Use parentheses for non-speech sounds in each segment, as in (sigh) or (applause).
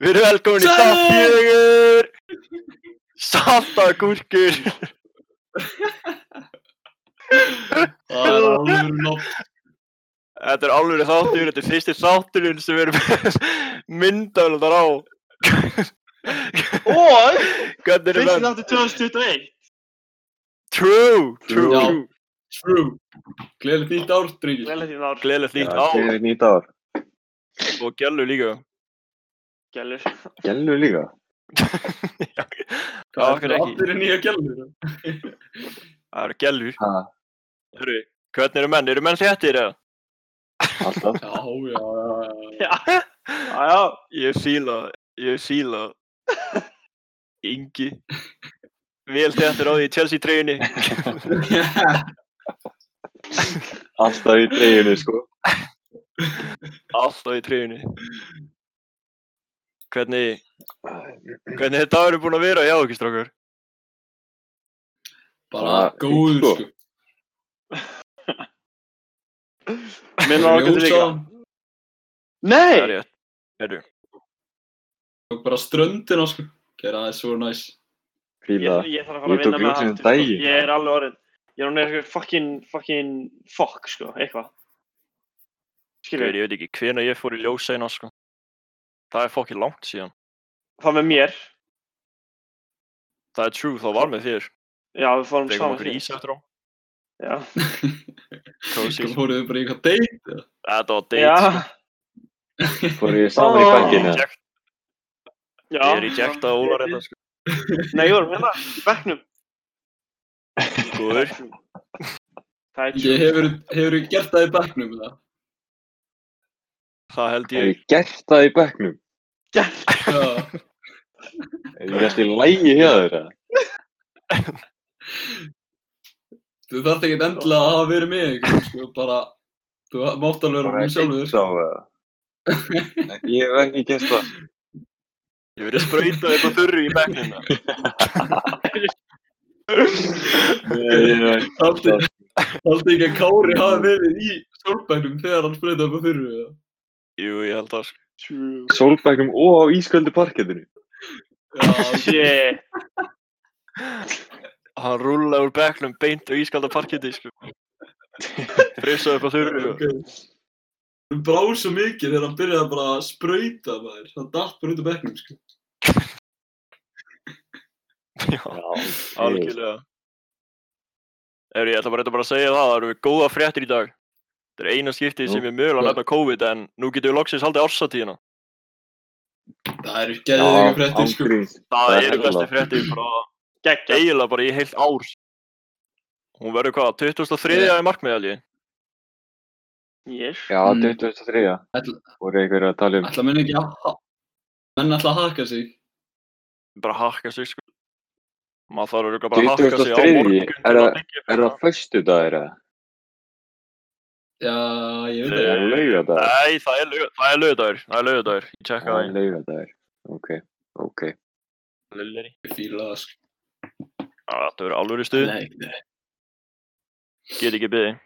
Við erum velkomin í Sælir! þátt fjögur! Saltagúrkur! Það er alveg nótt. Þetta er alveg þáttur, þetta er fyrsti þátturinn sem við erum (laughs) myndavöldar á. Og Hvernig er fyrst það? þáttu 2021 True, true, Já. true. Gleðilegt nýtt ár, drengir. Gleðilegt nýtt ár gleðilegt nýtt ár. og gælu líka. Gellur Gjellu líka. Já, okkur ekki. Allir er nýja gælur. Það eru. Ha, Hörru, hvernig eru menn? Eru menn þéttir eða? alltaf. Já, já, já, já. Já, já, já Ég fíla, ég fíla Ingi Vel þettur á því Chelsea treyjunni Alltaf í treyjunni, sko. Alltaf í treyjunni Hvernig Hvernig er dagurinn búinn að vera hjá okkur strákar? Bara fínt, sko. (laughs) sko. Minn var okkur til líka Ljósa, Það er Nei rétt Herru, bara ströndina, sko. Gera það svo næs. Ég, Fíla. ég þarf að fara Ég að vinna með ljósið um sko. Ég er alveg orðin Ég er eitthvað fucking, fucking fuck, sko, eitthvað Skilur, ég veit ekki hvena ég fór í ljóseina sko Það er fokkið langt síðan. Það með mér. Það er true, þá var með þér. Já, við fórum saman okkur ís eftir á. Já. (laughs) Sko fóruðu bara í eitthvað date? Þetta var date já, sko. Fór ég saman í bankinu. Já. Ég er í jekta Ólar þetta sko. (laughs) Nei, ég vorum hérna, í bekknum. Góður. Það er Ég hefur, hefur gert það í bekknum, eða? Það held ég ég gert það í bekknum? Já. Er ég gert í lægi hjá þér, eða? Þú þarft ekki endilega að hafa verið með ykkur, sko. Bara, þú mátt alveg vera með sjálfur, eitt á, eða? Ég hef ekki gert það. Ég verið sprautað upp á þurru í bekknum Nei, ég hef ekki ekki að Kári hafi verið í sólbænum þegar hann upp á þurru, eða? Jú, ég held það True Sólbækum og á ísköldu parkettinu. Já, Shit (laughs) Hann rúlaði úr bekknum beint á ískalda parketti sko Frissaði upp á þurru. Hann brá svo mikið þegar hann byrjaði bara að sprauta maður. Hann datt bara út af bekknum, sko. Já, algjörlega Eri, ég ætla bara, bara að segja það, það eru góða fréttir í dag Þetta er eina skiptið sem ég mögulega nefna COVID en nú getum við loksins haldið ársatíðina Það eru geðveikum fréttir, sko. Það Það er eru bestu hella. fréttir bara Gekkja eiginlega bara í heilt ár Hún verður hvað, 23. Yeah. í markmiðalji Yes Já, Mm. 2003. Ætla, Voru einhverju að tala um. ætla menn ekki að... Menn ætla að haka sig. bara hakka sig sko maður þarf örugglega bara að hakka sig á 23., morgun er til að það- byggja Er það föstu dagur, eða? Já, ég veit Eh, það. Er það laugadagur? Nei, það er, laug- það er það lögadagur, ég tjekka Það það er laugadagur. Ok, ok. Lilleri Ég fíla það, sko. Það verður alveg stuð, Nei, nei. get ekki byggði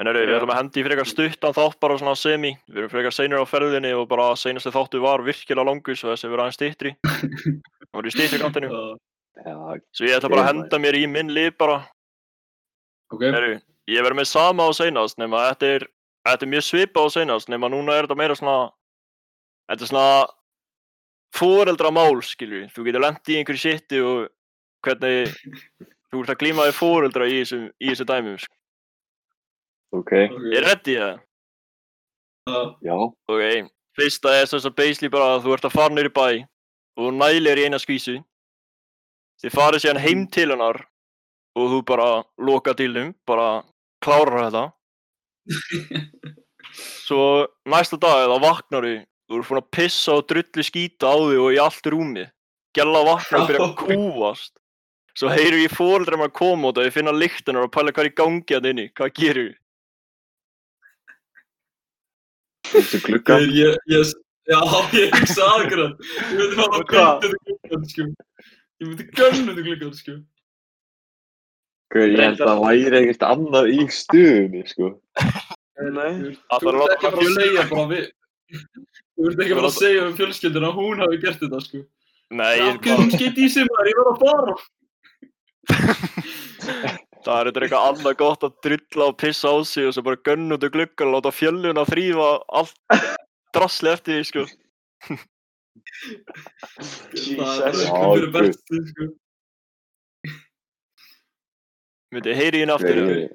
En eru, við ætlum að hendi í frekar stuttan þátt bara svona semi Við erum frekar seinir á ferðinni og bara seinasti þáttu var virkilega langur svo þessi verður aðeins styttri (laughs) Það var í styttri kantinu Svo ég ætla bara að henda mér í minn lið bara Ok, Heru, ég verður með sama á seinast nema þetta er, þetta er mjög svipað á seinast nema núna er þetta meira svona þetta er svona foreldra mál skilju, þú getur lent í einhverju shiti og hvernig þú ert að glíma við foreldra í þessu, í þessu dæmum sko. ok. ok. er reddi það? Já, Já, ok, fyrsta er þess að basically bara að þú ert að fara nýri bæ og þú nælir í eina skvísu þið farið síðan heim til hennar og þú bara loka til þeim bara klárar þetta (laughs) svo næsta dag þá vaknar þú þú ert búin að pissa og drullu skýta á þig og í allt rúmi gæla vaknar og byrja að kúast svo heyrir ég fóreldrar að koma og þau finna lyktunar og pæla hvað er í gangi að inni hvað gerir við? þessi glugga. Þegar ég, ég, já, ég hugsa aðgrað. Ég myndi fara að bynda þetta sko. Ég myndi gönna þetta sko. Ég held að það væri ekkert annað í stuðunni, sko. Nei Þú Það þarf að bara við, Þú ert ekki bara að segja um fjölskylduna að hún hafi gert þetta, sko. Nei, ég, ok, hún skeitt í sig maður, ég var að fara. (laughs) það er eitthvað annað gott að drulla og pissa á sig og svo bara gönn út í gluggan og láta fjölluna þrýfa allt drasli eftir því, sko. (laughs) Það er Jesus. eitthvað fyrir bestu, sko. Myndi, heyri ég? Hver-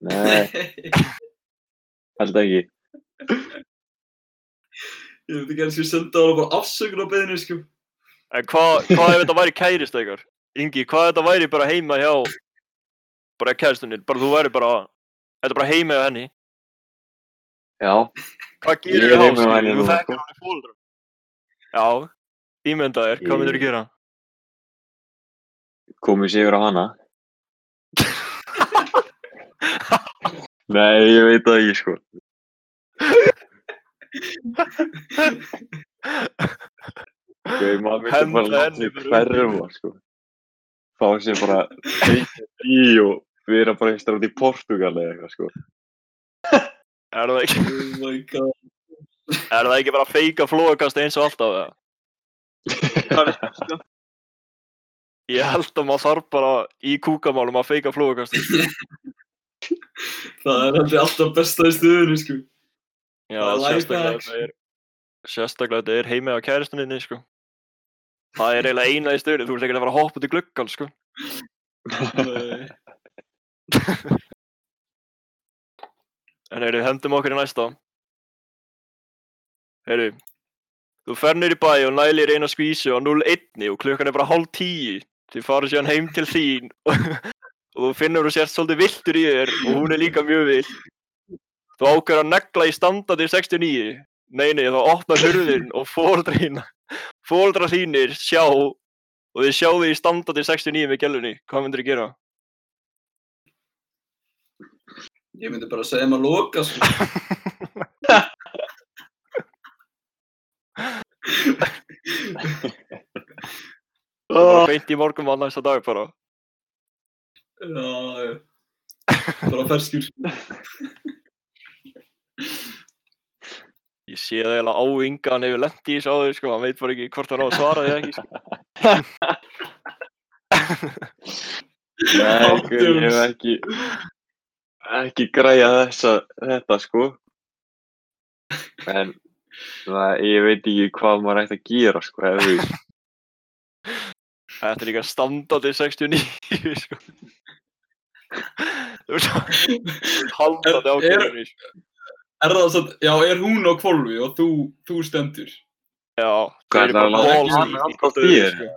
Nei, held ekki. Ég veit ekki eins og ég senda á bara afsökun á beðinu, sko. En hvað hva ef þetta væri kærist eitthvað? Ingi, hvað ef þetta væri bara heima hjá bara kæristunni, bara þú væri bara þetta er bara heima hjá henni Já, Hvað Ég gerir er hjá þá? henni Þú núna, þekkir hann í fóldra Já, ímyndaðir, hvað Ég- myndir þú gera? komið sér á hana. (laughs) Nei, ég veit það ekki, sko. Gauð, maður myndi bara láta fyrir hverfa, sko. Fá sér bara í og vera bara einhverstað út í Portugal eða eitthvað, sko. Er það ekki, Oh my god. er það ekki bara að feika flóðakast eins og alltaf eða? Ég held að maður þarf bara í kúkamálum að feika flóðakast (laughs) Það er alltaf besta í stuðinu, sko. Já, sérstaklega þetta er sérstaklega er heimi á kæristunni sko. Það er eiginlega eina í stöðinu, þú ert ekki að fara að hoppa út í gluggan sko. En heyrðu, hendum okkur í næsta. Heyrðu, þú fer í bæ og nælir eina skvísu á 0-1 og klukkan er bara hálf 10. Þið farið síðan heim til þín og, og þú finnur þú sért svolítið viltur í þér og hún er líka mjög vill. Þú ákveður að negla í standandi 69. Nei, nei, þá opnar hurðin og fóldra fóldra þínir sjá og þið sjá þið í standandi 69 með gælunni. Hvað myndir þið gera? Ég myndi bara segja maður loka, sko. Bara beint í morgun var næsta dag bara. Já. Bara ferskjur, sko. Ég sé það eiginlega á Inga hann hefur lent í þessu áður sko, hann veit bara ekki hvort hann á að svara því eða ekki sko. Nei, ég hef ekki, ekki græja þessa, þetta, sko. En, það, ég veit ekki hvað maður ætti að gera, sko, ef þú veist. Þetta er líka standandi 69 sko. Þú veist haldandi Er- ákveðinni sko. Er það satt, já, er hún á kvolfi og þú, þú stendur? Já, er það að eru bara balls hann alltaf þér? sko.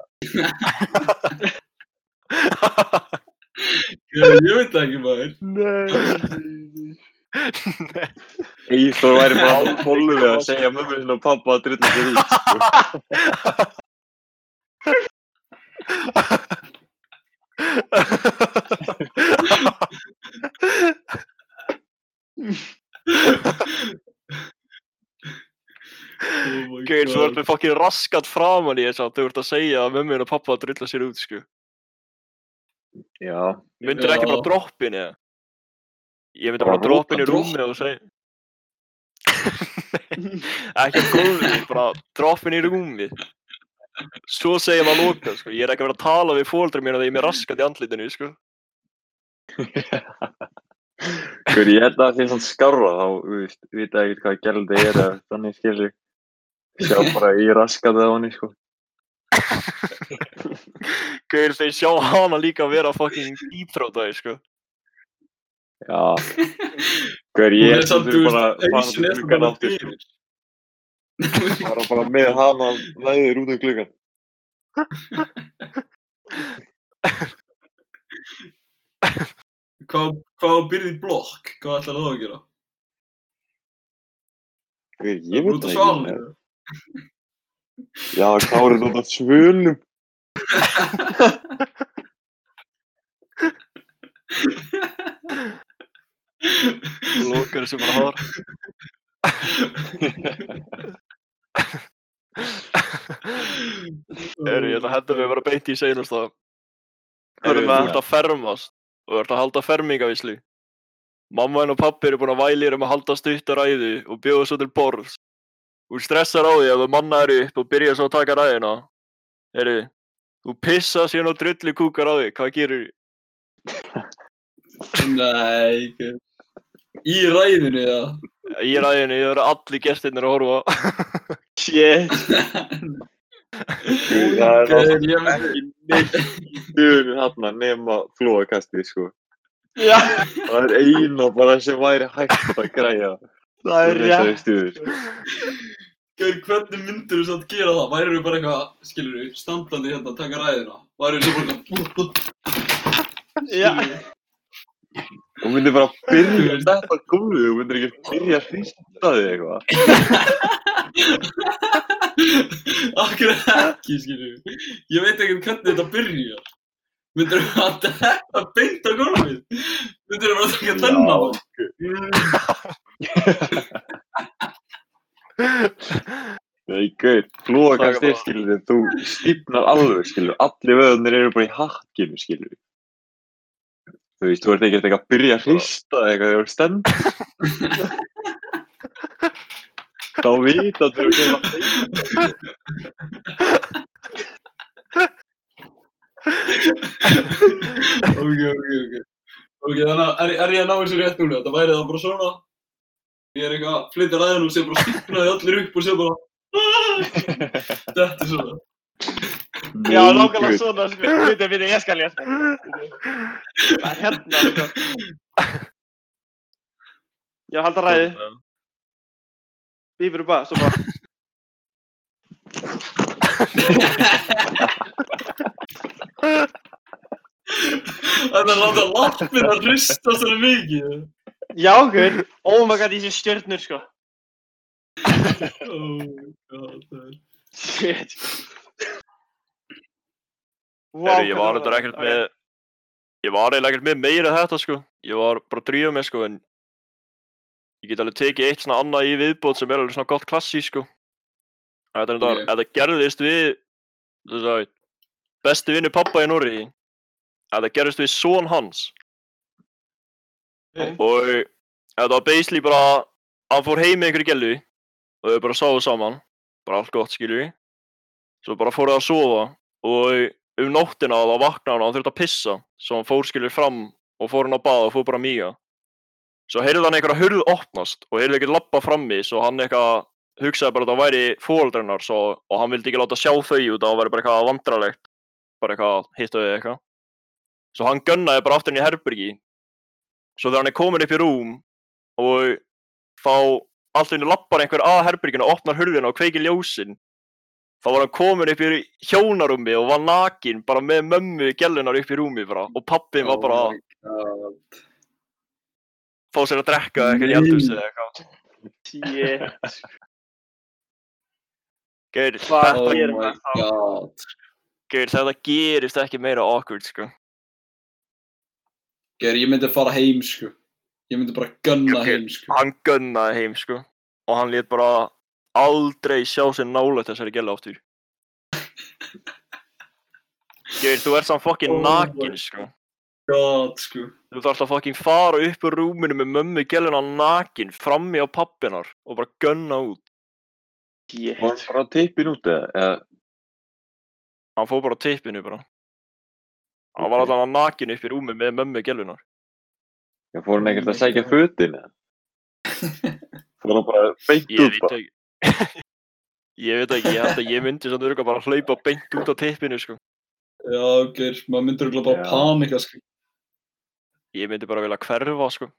Ég, ég veit það ekki, maður. Nei. Íþór væri bara á hóllu við að segja mömmu sinni og pappa að drilla sér út, sko. (laughs) Oh Gauðir, svo God. ertu fokkin raskat framan í þess að þú ert að segja að mömmin og pappa að drilla sér út sko. Já, Myndir ekki Já. bara droppin eða? Ég myndi Bara bara droppin í rúta rúmi og segja (laughs) Ekki á gólfi, bara droppin í rúmi Svo segja maður loka sko. Ég er ekki að vera að tala við fóldra mér að ég er með raskat í andlitinu sko. Hver, ég held að það sé svona skárra þá, þú veist, vita ekkert hvað gældi er eða þannig skilur. Sjá bara í raskatið á henni, sko. Gauðir, þeir sjá hana líka vera fokkin dýptrótaði sko. Já. Hver, ég samt, samt þú bara fara til er klukkan bara aftur, sko. Bara (laughs) bara með hana læður út um klukkan. (laughs) Hvað, hvað á byrði blokk? Hvað ætlar það að gera? Hver, ég veit það ekki. Já, Kári er náttúrulega svölum. Lokar þessu bara hár Eru, ég ætla að henda mig bara beint í seinast það Þú Hörðu með ert að fermast og þú ert að halda fermingavislu Mamma henn og pappi eru búin að vælir um að halda stutt að ræðu og bjóða svo til borðs. Hún stressar á því að þú mannaður upp og byrjar svo að taka ræðina. Heyri, þú pissa síðan og drulli kúkar á því, hvað gerir (laughs) Nei, ekki. Í ræðinu, eða? Í ræðinu, ég verður allir gestirnir að horfa. Shit. (laughs) Það er náttúrulega ekki neitt í dögunum þarna nema flóakastið sko. Já, Það er eina bara sem væri hægt að græja. það er rétt. Gaur, hvernig myndir þú samt gera það? Værir þú bara eitthvað, skilur þú, standandi hérna að taka ræðina? Værir þú bara eitthvað... Já. Þú myndir bara byrja að þetta góðu, þú myndir ekki byrja að hrista þig eitthvað. (laughs) Akkur ekki, skilur þú. Ég veit ekki hvernig þetta byrjar. Myndir þú að þetta beint á gólfið? Myndir þú bara að taka þennan? Nei, gauð, flóakast Taka er, skilur þig, þú stífnar alveg, skilur, allir vöðunir eru bara í hakkinu, skilur. Þú veist, þú ert ekki eitthvað að byrja að hrista eitthvað þegar þú ert stend. (laughs) Þú ekki að Ok, ok, ok. Ok, þannig að er, er ég að ná þessu rétt núna? Það væri það bara svona. Ég er eitthvað að flytja ræðinu og sé bara stífnaði allir upp og sé bara... Þetta er svona. Já, nákvæmlega svona, sko. Viti, viti, ég skal, ég. Það er hérna, sko. Já, halda ræði. Bífur upp að, svo bara. Þetta er láta lappin að hrista svona mikið. Já, gaur. Oh my god, þessi stjörnur, sko. Oh my god, það er... Shit. Heru, ég var þetta ekkert með, ég var eiginlega ekkert með meira þetta sko. Ég var bara að drífa mig sko en ég get alveg tekið eitt svona annað í viðbót sem er alveg svona gott klassi sko. Þetta, Ok. okay. þetta gerðist við, að, besti vinnu pappa í Norri. Þetta gerðist við son hans. Ok. Og þetta var basically bara, hann fór heim með einhverju gælu og þau bara sáðu saman. Bara allt gott skilju. Svo bara fór það að sofa og um nóttina þá vaknaði hann og hann þurfti að pissa. Svo hann fór skilju fram og fór hann að baða og fór bara míga. Svo heyrði hann einhverja hurð opnast og heyrði ekkert lappa frammi svo hann eitthvað hugsaði bara að það væri fóreldrennar svo, og hann vildi ekki láta sjá þau út að það væri bara eitthvað vandralegt bara eitthvað hitt og eitthvað. Svo hann gunnaði bara aftur inn í herbergi. Svo þegar hann er komin upp í rúm og þá allt inni lappar einhver að herberginu og opnar hurðina og kveikir ljósin þá var hann komin upp í hjónarúmi og var nakin bara með mömmu gellunar upp í rúmi bara og pappin var bara að Oh fá sér að drekka eitthvað í eldhúsi eða eitthvað Shit. Hvað þetta, það þá? geir, þetta gerist ekki meira awkward sko Ger, ég myndi fara heim, sko. Ég myndi bara gunna Ok. heim, sko. hann gunnaði heim sko og hann lét bara aldrei sjá sér nálægt þessari gæla áttur Geir, (laughs) þú ert samt fokkin Oh nakin sko God, sko. Þú þarfst að fokkin fara upp úr rúminu með mömmu gæluna nakin frammi á pappinar og bara gunna út Shit. Var hann bara tippin út eða? eða? Hann fór bara á tippinu bara Hann var allan að nakin upp í rúmi með mömmu gælunar Já, fór hann ekkert að God. fötin eða? (laughs) Fór hann bara beint út bara? ekki (laughs) Ég veit ekki, ég held að ég myndi samt örgulega bara hlaupa beint út á tippinu sko Já, Ger, maður myndir örugglega bara Já. panika, sko. Ég myndi bara vilja hverfa sko.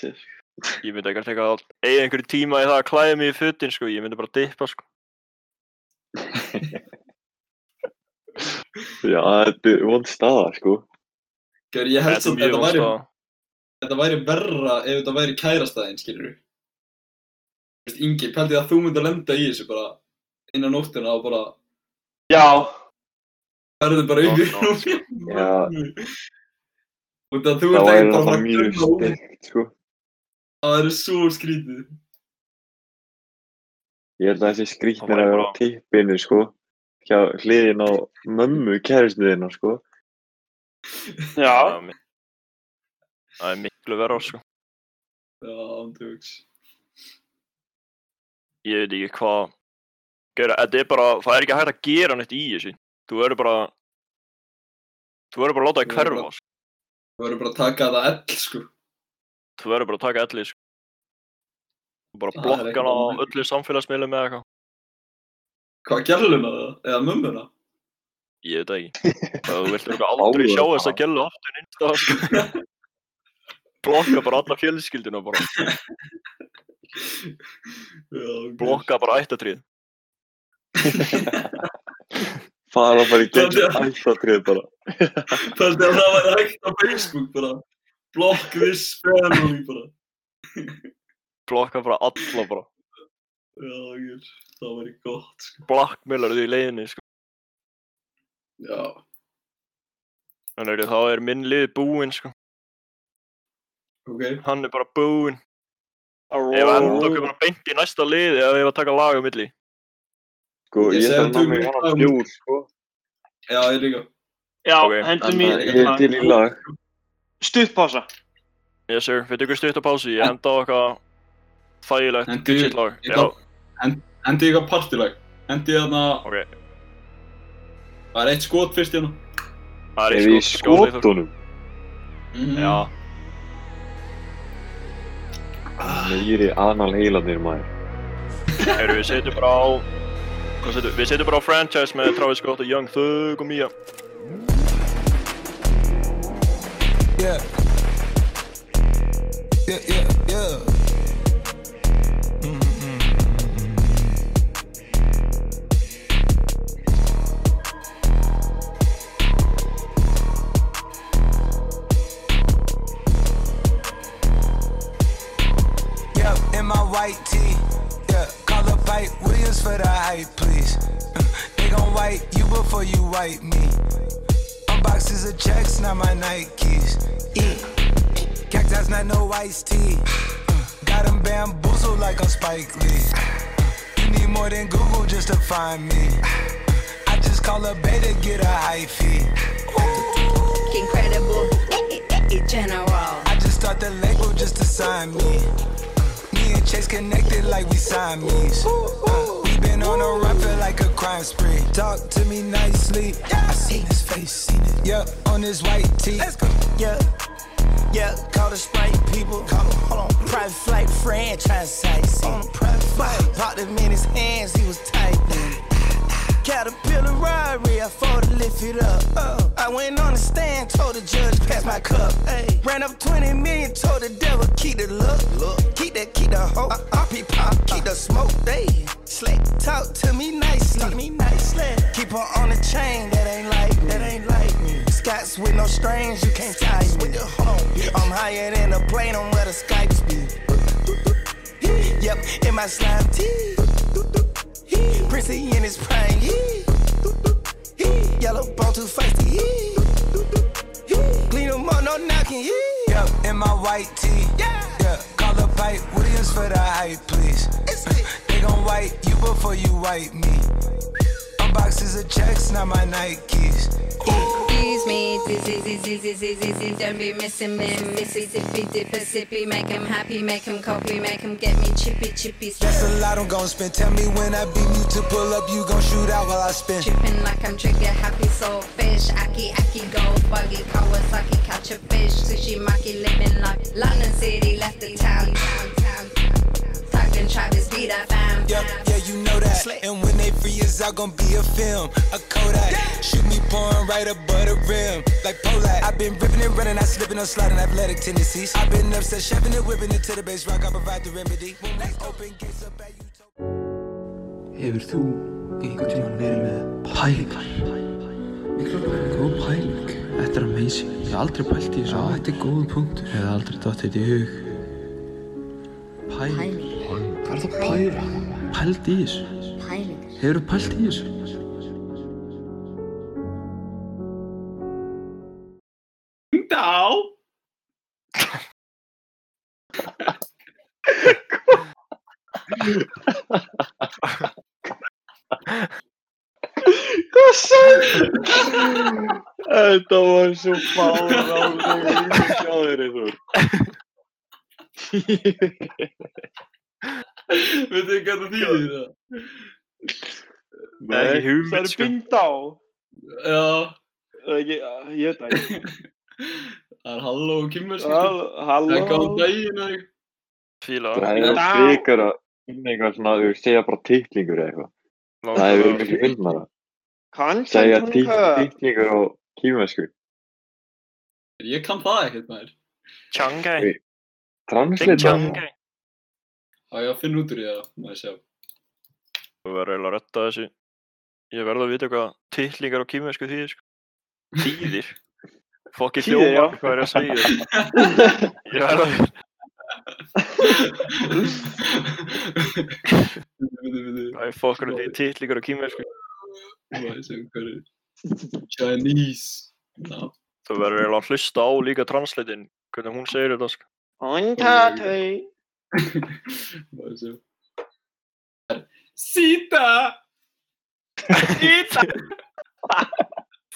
Ég myndi ekkert eitthvað að eiga einhverju tíma í það að klæða mig í fötin sko, ég myndi bara dippa sko (laughs) Já, þetta er vond staða, sko. Ger, ég held að mjög þetta væri, þetta væri verra ef þetta væri kærastæðin, skilur du. Veist, Ingi, pældi að þú myndir lenda í þessu bara inn á nóttina og bara Já. verður bara no, sko. Já. (laughs) Þú ert ekki bara að fara að gunna út. sko. Það er svo skrítið. Ég held að þessi skrýtnir væri að vera á tippinu, sko. Hjá hliðin á mömmu kæristuðina, sko. Já. Það er miklu verra, sko. Já, andjóks. Ég veit ekki hvað... Gera, þetta er bara, það er ekki hægt að gera neitt í þessu. Þú verður bara... Þú verður bara að láta það hverfa, sko. Þú verður bara að taka það ell, sko. Þú verður bara að taka ellið, sko. Þú bara blokka hana á öllu samfélagsmiðlum eða eitthvað. Hvað gæluna það? Eða mummuna? Ég veit ekki. Þú vilt eitthvað (laughs) aldrei sjá þess að gælu aftur innstað, sko. (laughs) Blokka bara alla fjölskyldina bara. (laughs) Blokka bara ættatrið. Fara bara í gegn Þetta- ættatrið bara. (laughs) Þannig að það væri hægt á Facebook bara. Block this family bara. Blokka bara alla bara. Já, ok. Það væri gott, sko. Blackmailar því í leiðinni, sko. Já. Þannig að þá er minn lið búinn, sko. Ok. Hann er bara búinn. Ef að enda okkur bara beint í næsta liði eða ef að taka lag á milli. Sko, Ég ég þarf að ná tökum mig eitt hana lag. bjór, sko. Já, ég líka. Já, Ok. hendum En í ég er til í lag. stuttpása. Yes sir, við tökum stutt á pásu, ég henda á eitthvað þægilegt bitchit lag. Hendi ég eitthvað partilag. Hendi ég þarna, ok. það er eitt skot fyrst hérna. Það Er er ég í í skot, skot, skotunum? Mhm. Já, Meiri anal heilanir maður. heyrðu, við setjum bara á... Hvað setjum við? Við setjum bara á franchise með Travis Scott og Young Thug og Mia. Yeah. Yeah, For the hype, please. (laughs) They gon' wipe you before you wipe me. Unboxes of checks, not my Nikes. Yeah. Cactus, not no iced tea. (sighs) Got 'em bamboozled like I'm Spike Lee. (sighs) You need more than Google just to find me. (sighs) I just call a beta, get a high fee. incredible eh, eh, eh, general. I just start the label just to sign me. Me and Chase connected like we Siamese. Uh, we been on a run, feel like a crime spree. Talk to me nicely. I seen his face, seen it. Yeah, on his white tee. Let's go. Yeah, yeah, call the Sprite people. Call them, hold on. Private flight franchise sites. On a private flight. Popped him in his hands, he was tight. Caterpillar robbery, I fought to lift it up. Uh, I went on the stand, told the judge, pass my cup. Ay. Ran up 20 million, told the devil, keep the look. look. Keep that, keep the hope. Uh, RP pop, keep the smoke. They slick. Talk to me nicely. Talk me nicely. Keep her on the chain, that ain't like that ain't like me. Scots with no strings, you can't tie me. Hold on. I'm higher than a plane on where the Skypes be. Yep, in my slime tee. Prissy in his prime. Yellow bone too feisty. Clean them up, no knocking. Yeah, in my white tee. Yeah, yeah. call up Pipe Williams for the hype, please. (laughs) They gon' wipe you before you wipe me. Unboxes of checks, not my Nikes. Excuse me, dizzy, dizzy, dizzy, dizzy, don't be missing me. Mississippi, dipper, sippy, make him happy, make him copy, make him get me chippy, chippy, That's a lot I'm gon' spend. Tell me when I beam you to pull up, you gon' shoot out while I spin. Tripping like I'm trigger happy, soul fish, aki, aki, go buggy, Kawasaki, catch a fish, sushi, maki, living like London City, left the town, town, town. Tucked Travis, be that fam, Yep, yeah, you know that. And when they free us out, gon' be a film, a Kodak. Shoot pouring right above the rim, like Polak. I've been ripping and running, I slipping on sliding athletic tendencies. I've been upset, shoving and whipping it to the base rock. I provide the remedy. Open gates up at you. Hefur þú einhvern tímann verið með pælingar? Góð pæling. Þetta er amazing. Ég hef aldrei pælt í þessu. Já, þetta er góð punktur. Ég hef aldrei dótt þetta í hug. Pæling. Hvað er það að pæla? Pælt í þessu. Pælingar. Hefur þú pælt í þessu? Já. Hvað sagði? Þetta var svo fárálega Sjáðu þér eitthvað Veitu þið hvað það þýðir það? Ekki Það hugmynd, er sko. bynda á. Já, Það er ekki, ég veit það ekki. Það er halló og kymmerski, sko. Hall- Það er gáð Halló. daginn eða eitthvað. Fíla. Það er frekar að finna eitthvað svona, þú segja bara titlingur eða eitthvað. Það hefur verið miklu fyndnara. Segja titlingur á kýmversku. Ég kann það ekkert maður. Changai. Translate það. Ég að finna út úr því það, maður sjá. Þú verður eiginlega að retta þessu. Ég verð að vita hvað titlingar á kýmversku þýðir, sko. Þýðir? Fokki hljóma, hvað er ég að segja? (laughs) Ég verð að... Hvað er fokkur því titlingar á kýmversku? er. Chinese. Þú verður eiginlega að hlusta á líka translatin, hvernig hún segir þetta, sko. Sjá. Sita! Sýta!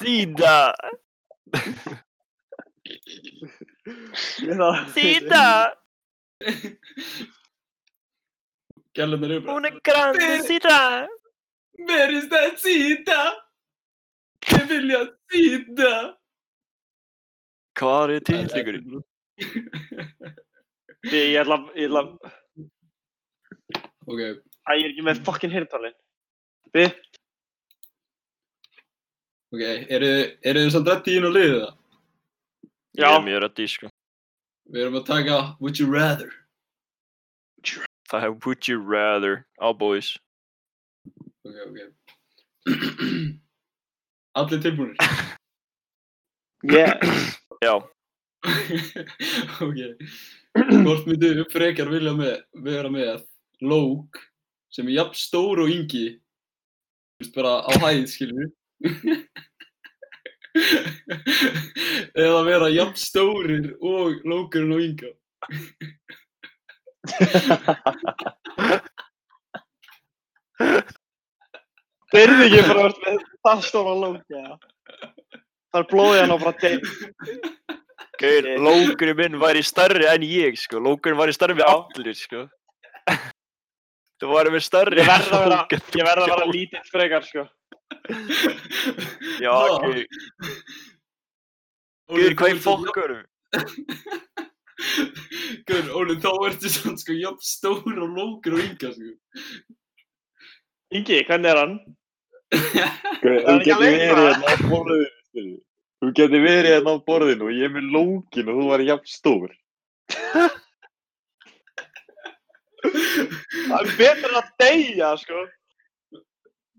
Sýta! (laughs) Sýta! Gælunar eru bara. Hún er grandi, Sýta! Where is that Sita? Ég vilja Sita! Hvað er titlingurinn? Ég ætla, ég ætla, Ok, Æ, ég er ekki með fucking heyrntalinn. Við, ok, eru þið samt rétt í inn og liðið það? Ég Já. er mjög reddi, sko. Við erum að taka Would you rather? Það er Would You Rather á boys. Ok, ok. (clears throat) Allir tilbúinir? (laughs) yes. (clears throat) Já, (laughs) ok. Hvort þið frekar vilja með, vera með lók sem er jafn stór og yngi þú veist bara á hæð, skilur (laughs) (laughs) eða vera jafn stórir og lókurinn og ynga Byrði (laughs) ekki bara verið með það stóra lóka. Það er blóðið hann á bara deyð. Gauður, lókurinn minn væri stærri en ég, sko. Lókurinn væri stærri við Já. allir, sko. (laughs) Þú væri með stærri Ég verð að vera, vera lítill frekar, sko. Já, gauður, gauður, hvað er fokkurum? Gauður, Óli, þá ertu svona sko jafn stór og lókur og ynga, sko Ingi, hvernig er hann? (laughs) Þú er ekki getur að verið hérna á borðinu. Þú getur verið hérna á borðinu og ég er með lókin og þú var jafn stór. (laughs) Það er betur að deyja, sko.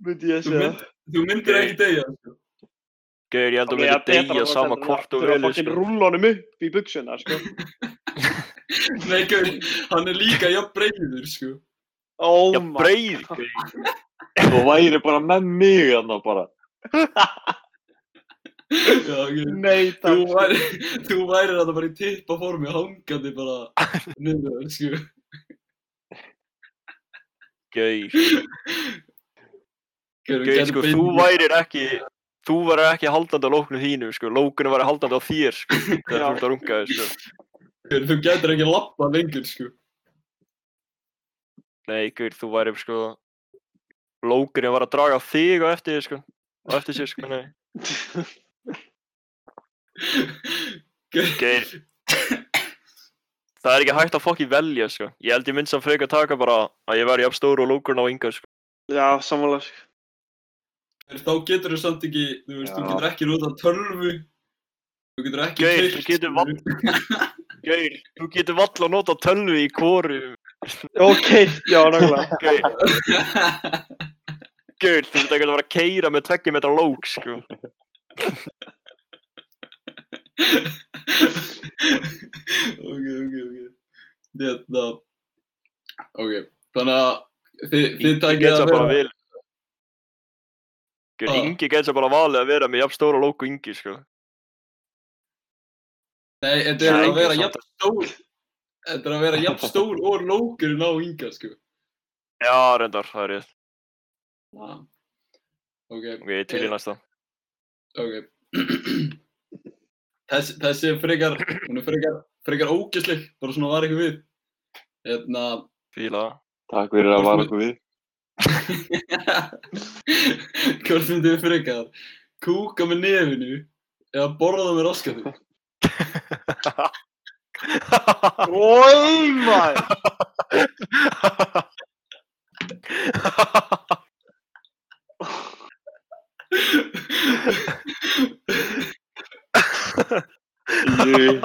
Myndi ég Þú, segja. Þú myndir ekki deyja, sko Gauður, ég held að þú það myndir að sama hvort þú þurfa að velur, fucking sko. rúlla honum upp í buksuna, sko. (laughs) Nei, gauður, hann er líka jafn breiður, sko Oh God. gauður. Þú væri bara með mig hérna bara. Já, gauður Nei, Þú takk. væri, þú væri þetta bara í tippa formi, hangandi bara niður, sko. Gauður. Gauður, sko, þú værir ekki, þú værir ekki haldandi á lóknu þínu, sko. Lókunum væri haldandi á þér, sko. (laughs) Þegar þú ert að runga þér, sko. Þú getur ekki lappa lengur, sko. Nei, Gauður, þú væri, sko, lókunum var að draga þig á eftir þér, sko. Á eftir sér, sko, nei. Gauður. Það er ekki hægt að fokki velja, sko. Ég held ég mynd sem frekar taka bara að ég væri jafn stór og lókurinn á yngar, sko. Já, samanlega, sko. Þá getur þú samt ekki, þú veist, þú getur ekki notað tölvu. Þú getur ekki keypt, þú getur skilurðu. Gauður, þú getur vall að nota tölvu í kóru. Ok, já, nákvæmlega. Gauður, Gauður, þú ert ekki að vera að keira með tveggja metra lók, sko. ok, ok, ok. Þetta, ok, þannig að þið, þið geta að bara vera, Gauður, Ah. Ingi geta bara valið að vera með jafn stóra og Ingi, sko. nei, þetta er að vera jafn stór, þetta er að vera jafn stór og lókurinn á ynga, sko. Já, reyndar, það er rétt. Ah. Ok, Ok, til í Eh. næsta. ok. Þess, þessi er frekar, hún er frekar, frekar ógisleg, bara svona var eitthvað við. Hérna, Fíla. Takk fyrir að vara okkur við. Hvort myndið þið frekar? Kúka með nefinu eða borða með raskatu? Ói, maður! (laughs) Ég,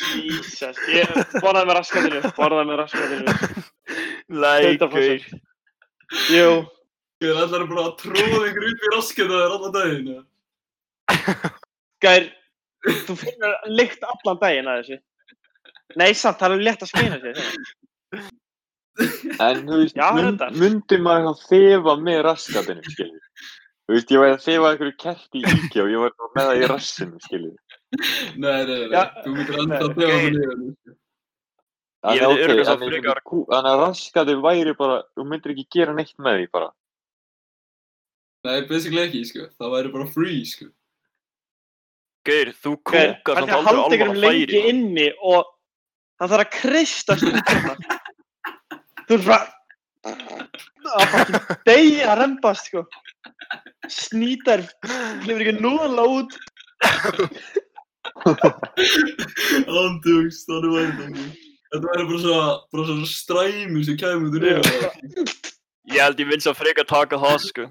Jesus, ég borðaði með raskatinu, borðaði með raskatinu. Lækur. Jú, Ég er allar bara að tróða ykkur upp í raskatu þér allan daginn. gær, þú finnur lykt allan daginn að þessu. Nei, samt, það er létt að skina sér. en þú veist, mynd, myndi maður þá þefa með raskatinu, skiljið? Þú veist, ég væri að þefa einhverju kerti í íkja og ég væri bara með það í rassinu, skiljið? Nei, nei, nei, þú myndir enda Nei, að þefa ok. með nefinu. Ég myndi örugglega samt frekar- Þannig að raskati væri bara, þú myndir ekki gera neitt með því bara. Nei, basically ekki, sko. Það væri bara free, sko. Geir, þú Gær, kúkar hann samt er aldrei haldið alveg um lengi færi. inni og það þarf að kristast út hérna. Þú er bara að fucking degi að rembast, sko. Snýtar, hlifur ekki núðanlega út. Andugst, þannig væri þetta. Þetta væri bara svona, bara svona stræmi sem kæmi út úr nefinu. Ég held ég vil svo frekar taka það, sko.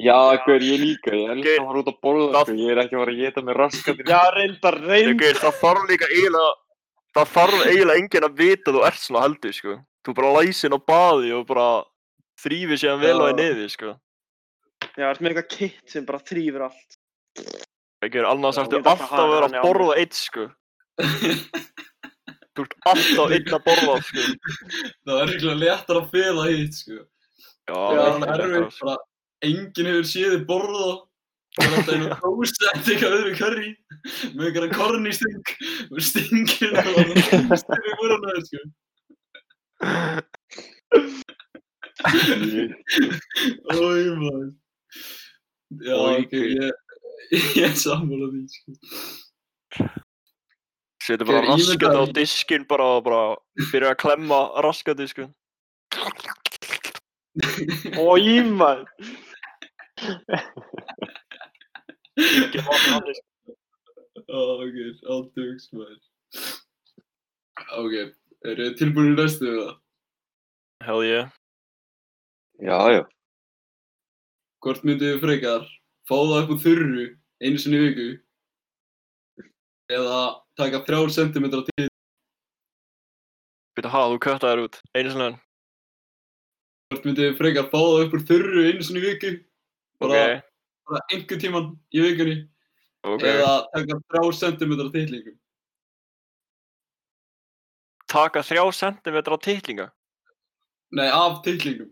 Já, hver ég líka, ég elskar Geir, að fara út að borða, það- sko, ég er ekki að fara að geta með raskatinu. Já, reyndar. Geir, það þarf líka eiginlega, það þarf eiginlega enginn að vita að þú ert svona heldur, sko. Þú bara læsin á baði og bara þrýfir sér vel á því Já. niður, sko. Já, það er með eitthvað kitt sem bara þrýfur allt. Ég Geir, annars að alltaf að vera að borða eitt, sko. Þú ert alltaf einn að borða, (laughs) sko. Það er eitthvað léttar að fela hitt, sko. Já, Það er alveg er erfitt, þetta, bara enginn hefur séð þið borða. Það er einu (laughs) prósent eitthvað öðru curry með eitthvað korn (laughs) í sting og stingir það og það stingir í þér, sko. Ói, maður. Já, ok, ég, ég er sammála því, sko. Setur bara raskat á diskinn bara og bara byrja að klemma raskati, sko. Ói, maður. Ekki vatn hann, sko. Ó, ok, aldugs, maður. Ok, eru þið tilbúin í næstu eða? Hell yeah. Já, já. Hvort myndið þið frekar fá það upp úr þurru einu sinni viku eða taka þrjár sentimetra til Býta, ha, þú kötta þér út. Einu sinni enn. Hvort myndið þið frekar fá það upp úr þurru einu sinni viku bara, Ok, bara einhver tíman í vikunni ok. eða taka þrjár sentimetra titlingum Taka þrjá sentimetra á titlinga. Nei, af titlingum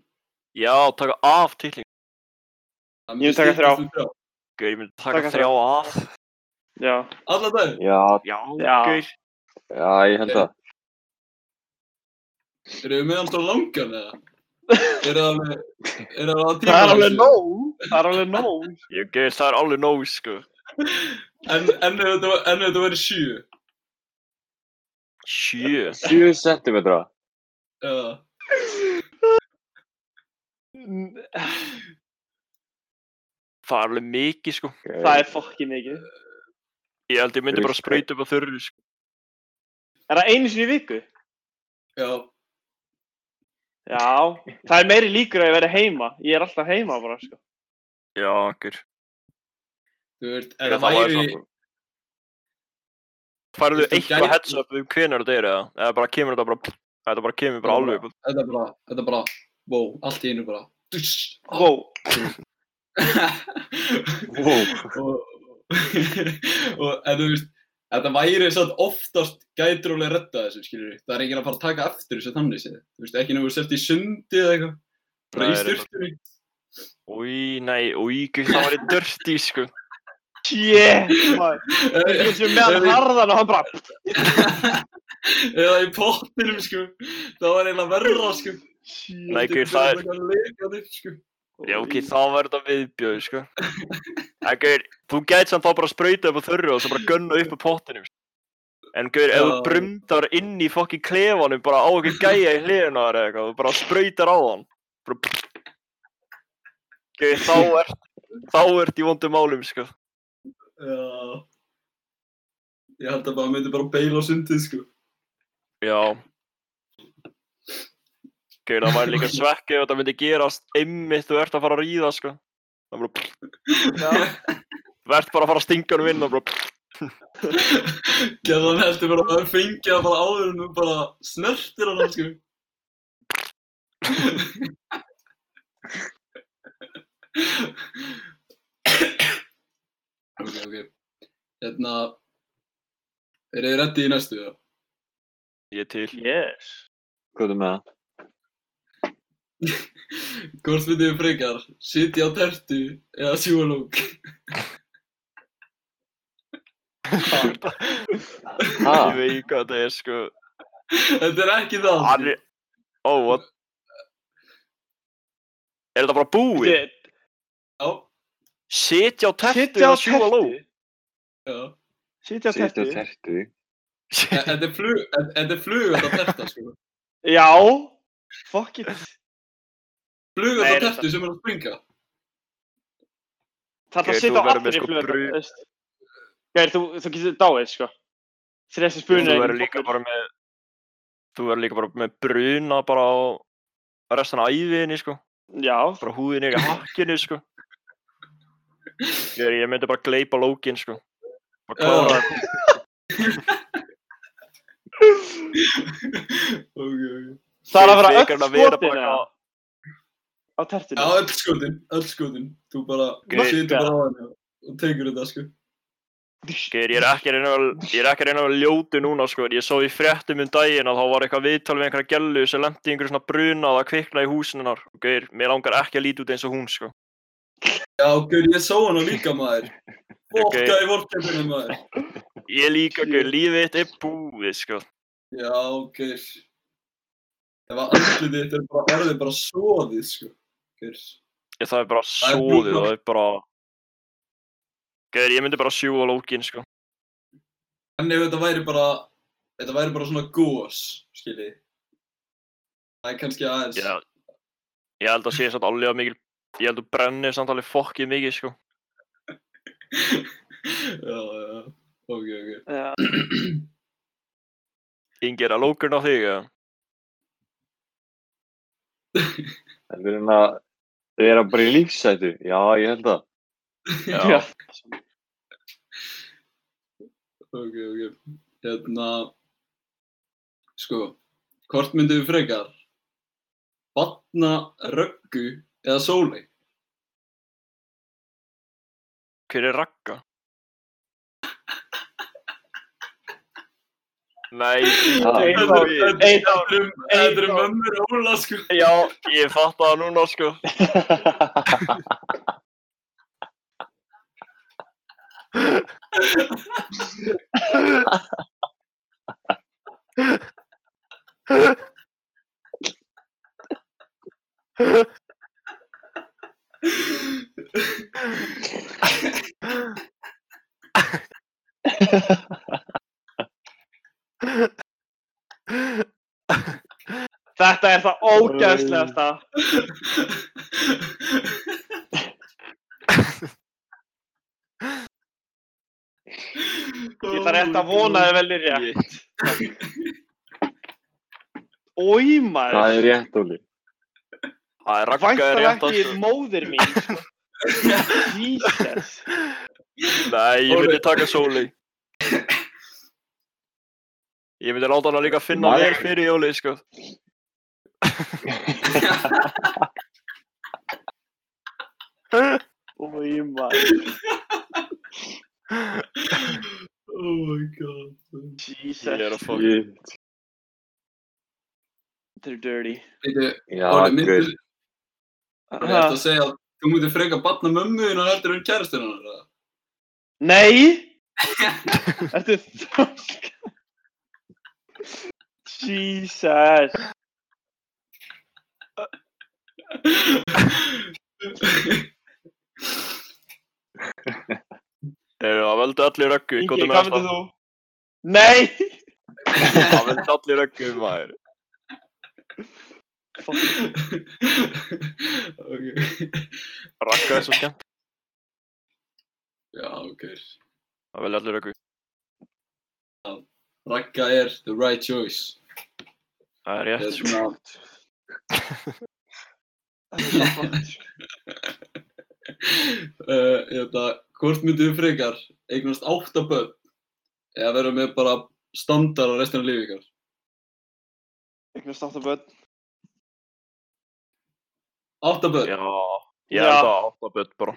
Já, taka af titlinga. Ég vil taka þrjá. Gauð, ég myndi taka Taka þrjá af. Já. Alla dag? Já, Já, Já. gauð. já, ég held það. Eru þið með alltaf langan eða? (laughs) Er það alveg, er það alveg Það er alveg nóg. Það er alveg nóg. Ég gauð, það er alveg nóg, sko. En, en ef þetta, en ef þetta væri sjö? Sjö. 7 centimetra. Eða, Það er alveg mikið, sko. Það er fokki mikið. Ég held ég myndi bara sprauta upp á þurru, sko. Er það einu sinni í viku? já, Já. Það er meiri líkur að ég veri heima. Ég er alltaf heima bara, sko. Já, gauð. þú veist, ef það væri Færðu Veistu, eitthvað heads up um hvenar þetta er, eða? Eða bara kemur þetta bara, þetta bara kemur bara alveg þetta er bara, þetta er bara, wow, allt í einu bara, Wow. (laughs) En þú veist, þetta væri satt oftast að redda þessu, skilur við, það er enginn að fara að taka eftir þessu þannig séð, þú veist, ekki nefnir sért í sundi eða eitthvað, bara í styrtunni, Új, nei, gauð, það var í dirty, sko. Shit, maður. Ég er sem með hann harðan og hann bara... eða í pottinum, sko, það var eiginlega verra, sko. Nei, gauð, það er, já, ok, það var þetta viðbjöð, sko. (laughs) En gauð, þú gæti samt þá bara að sprauta upp á þurru og svo bara gunna upp á pottinum. En gaur, ef þú brumdar inn í fokki klefanum bara á ekki gæja í þér eða eitthvað, þú bara sprautar á hann. Gaur, þá (laughs) ert, þá ert í vondum málum, sko. Já. Ég held að bara myndi bara beila á sundið, sko. Já. Gaur, það væri líka svekki ef þetta myndi gerast einmitt þú ert að fara að ríða, sko. Það er bara, þú ert bara að fara að stinga hann inn og bara, Gerðan heldur bara að það fengi að bara áður en þú bara snertir hann, sko. ok, ok. Hérna, er þið reddi í næstu, eða? ég er til. Yes. Hvað er með það? Hvort myndið þið frekar, sitja á tertu eða sjúa lók? Ég veit hvað þetta er, sko. Þetta er ekki það. Hann er, ó, what? Er þetta bara búið? Já, Sitja á tertu Sitja á eða sjúga ló? tertu. já. Sitja á Sitja tertu. á tertu. Þetta er flug, þetta er flug þetta terta, sko. Já. Fuck it. Flug Nei, þetta þetta- tertu sem er að springa. Það er að sitja á með allri sko flöð. bru- Gæri, þú, þú getur dáið, sko. Þessi verður líka bara með, þú verður líka bara með bruna bara á restan af æfiðinni, sko. Já. Bara húðin er í hakkinu, sko. Ég, ég myndi bara gleypa lókin, sko. Bara klára Já. þetta. (laughs) Ok, ok. Það er að vera öll skotin eða? Á tertinu. Já, öll skotin, öll skotin. Þú bara, situr bara á henni og tekur þetta, sko. Geir, ég er ekki að reyna að, að að ljótu núna, sko. Ég sá í fréttum um daginn að þá var eitthvað viðtal við einhverja gellu sem lendi í einhverju svona bruna og það kviknaði í. Og Geir, mér langar ekki að líti út eins og hún, sko. Já, gaur, ég sá hana líka, maður. (laughs) Ok. Fokka í vorkefninu, maður. Ég líka, Geir, lífið þitt er búið, sko. Já, gaur. Ef að andlið þitt er bara, bara soðið, sko. Ég, það er bara og það er bara... Geir, ég myndi bara sjúga lókin, sko. En ef þetta væri bara, þetta væri bara svona gós, skiljið. Það er kannski aðeins. Já, ég held að sé samt alveg að mikil, ég held að brenni samt alveg fokkið mikið, sko. (laughs) já, já. Ok, ok. Já. (clears throat) Ingi, er að lókurinn á þig, eða? (laughs) Það er hérna, þau eru bara í lífsætu. Já, ég held það. Já. Ok, ok. Hérna, sko, hvort myndið við frekar? Batna, röggu eða sólei? Hver er Ragga? Nei, Þetta eru- mömmur Óla, sko. Já, ég fatt það núna, sko. Þetta er það ógæðslegasta. Ég ætla rétt að vona þið veldi rétt. Ói maður. Það er rétt, Óli. Það er Ragga er Væntar rétt að, ekki sko. móðir mín, sko. (laughs) Jesus. Nei, ég myndi taka sóli. Ég myndi láta hana líka finna Nei. vel fyrir jóli, sko. (laughs) Ói maður. (laughs) Oh my god. Jesus. Ég er að fokk. Þetta er dirty. Já, Óli, guð. myndir, er þetta Ha, að segja að þú myndir freka batna mömmu þína heldur en kærastinn hennar, eða? Nei! (laughs) Ertu þokk? Jesus. veldu allir röggu, Ingi, hvað hvað myndir þú? Nei! Það veldu allir röggu, maður. ok. Ragga er svo skemmt. Já, ok. Það veldu allir röggu. Ragga er the right choice. Það er rétt, er svona, Það er svo flott, sko. uh, þetta, hvort myndið þið frekar eignast átta börn eða vera með bara standard á restina lífi ykkar? Eignast átta börn. Átta börn? Já, ég Já. held að átta börn bara.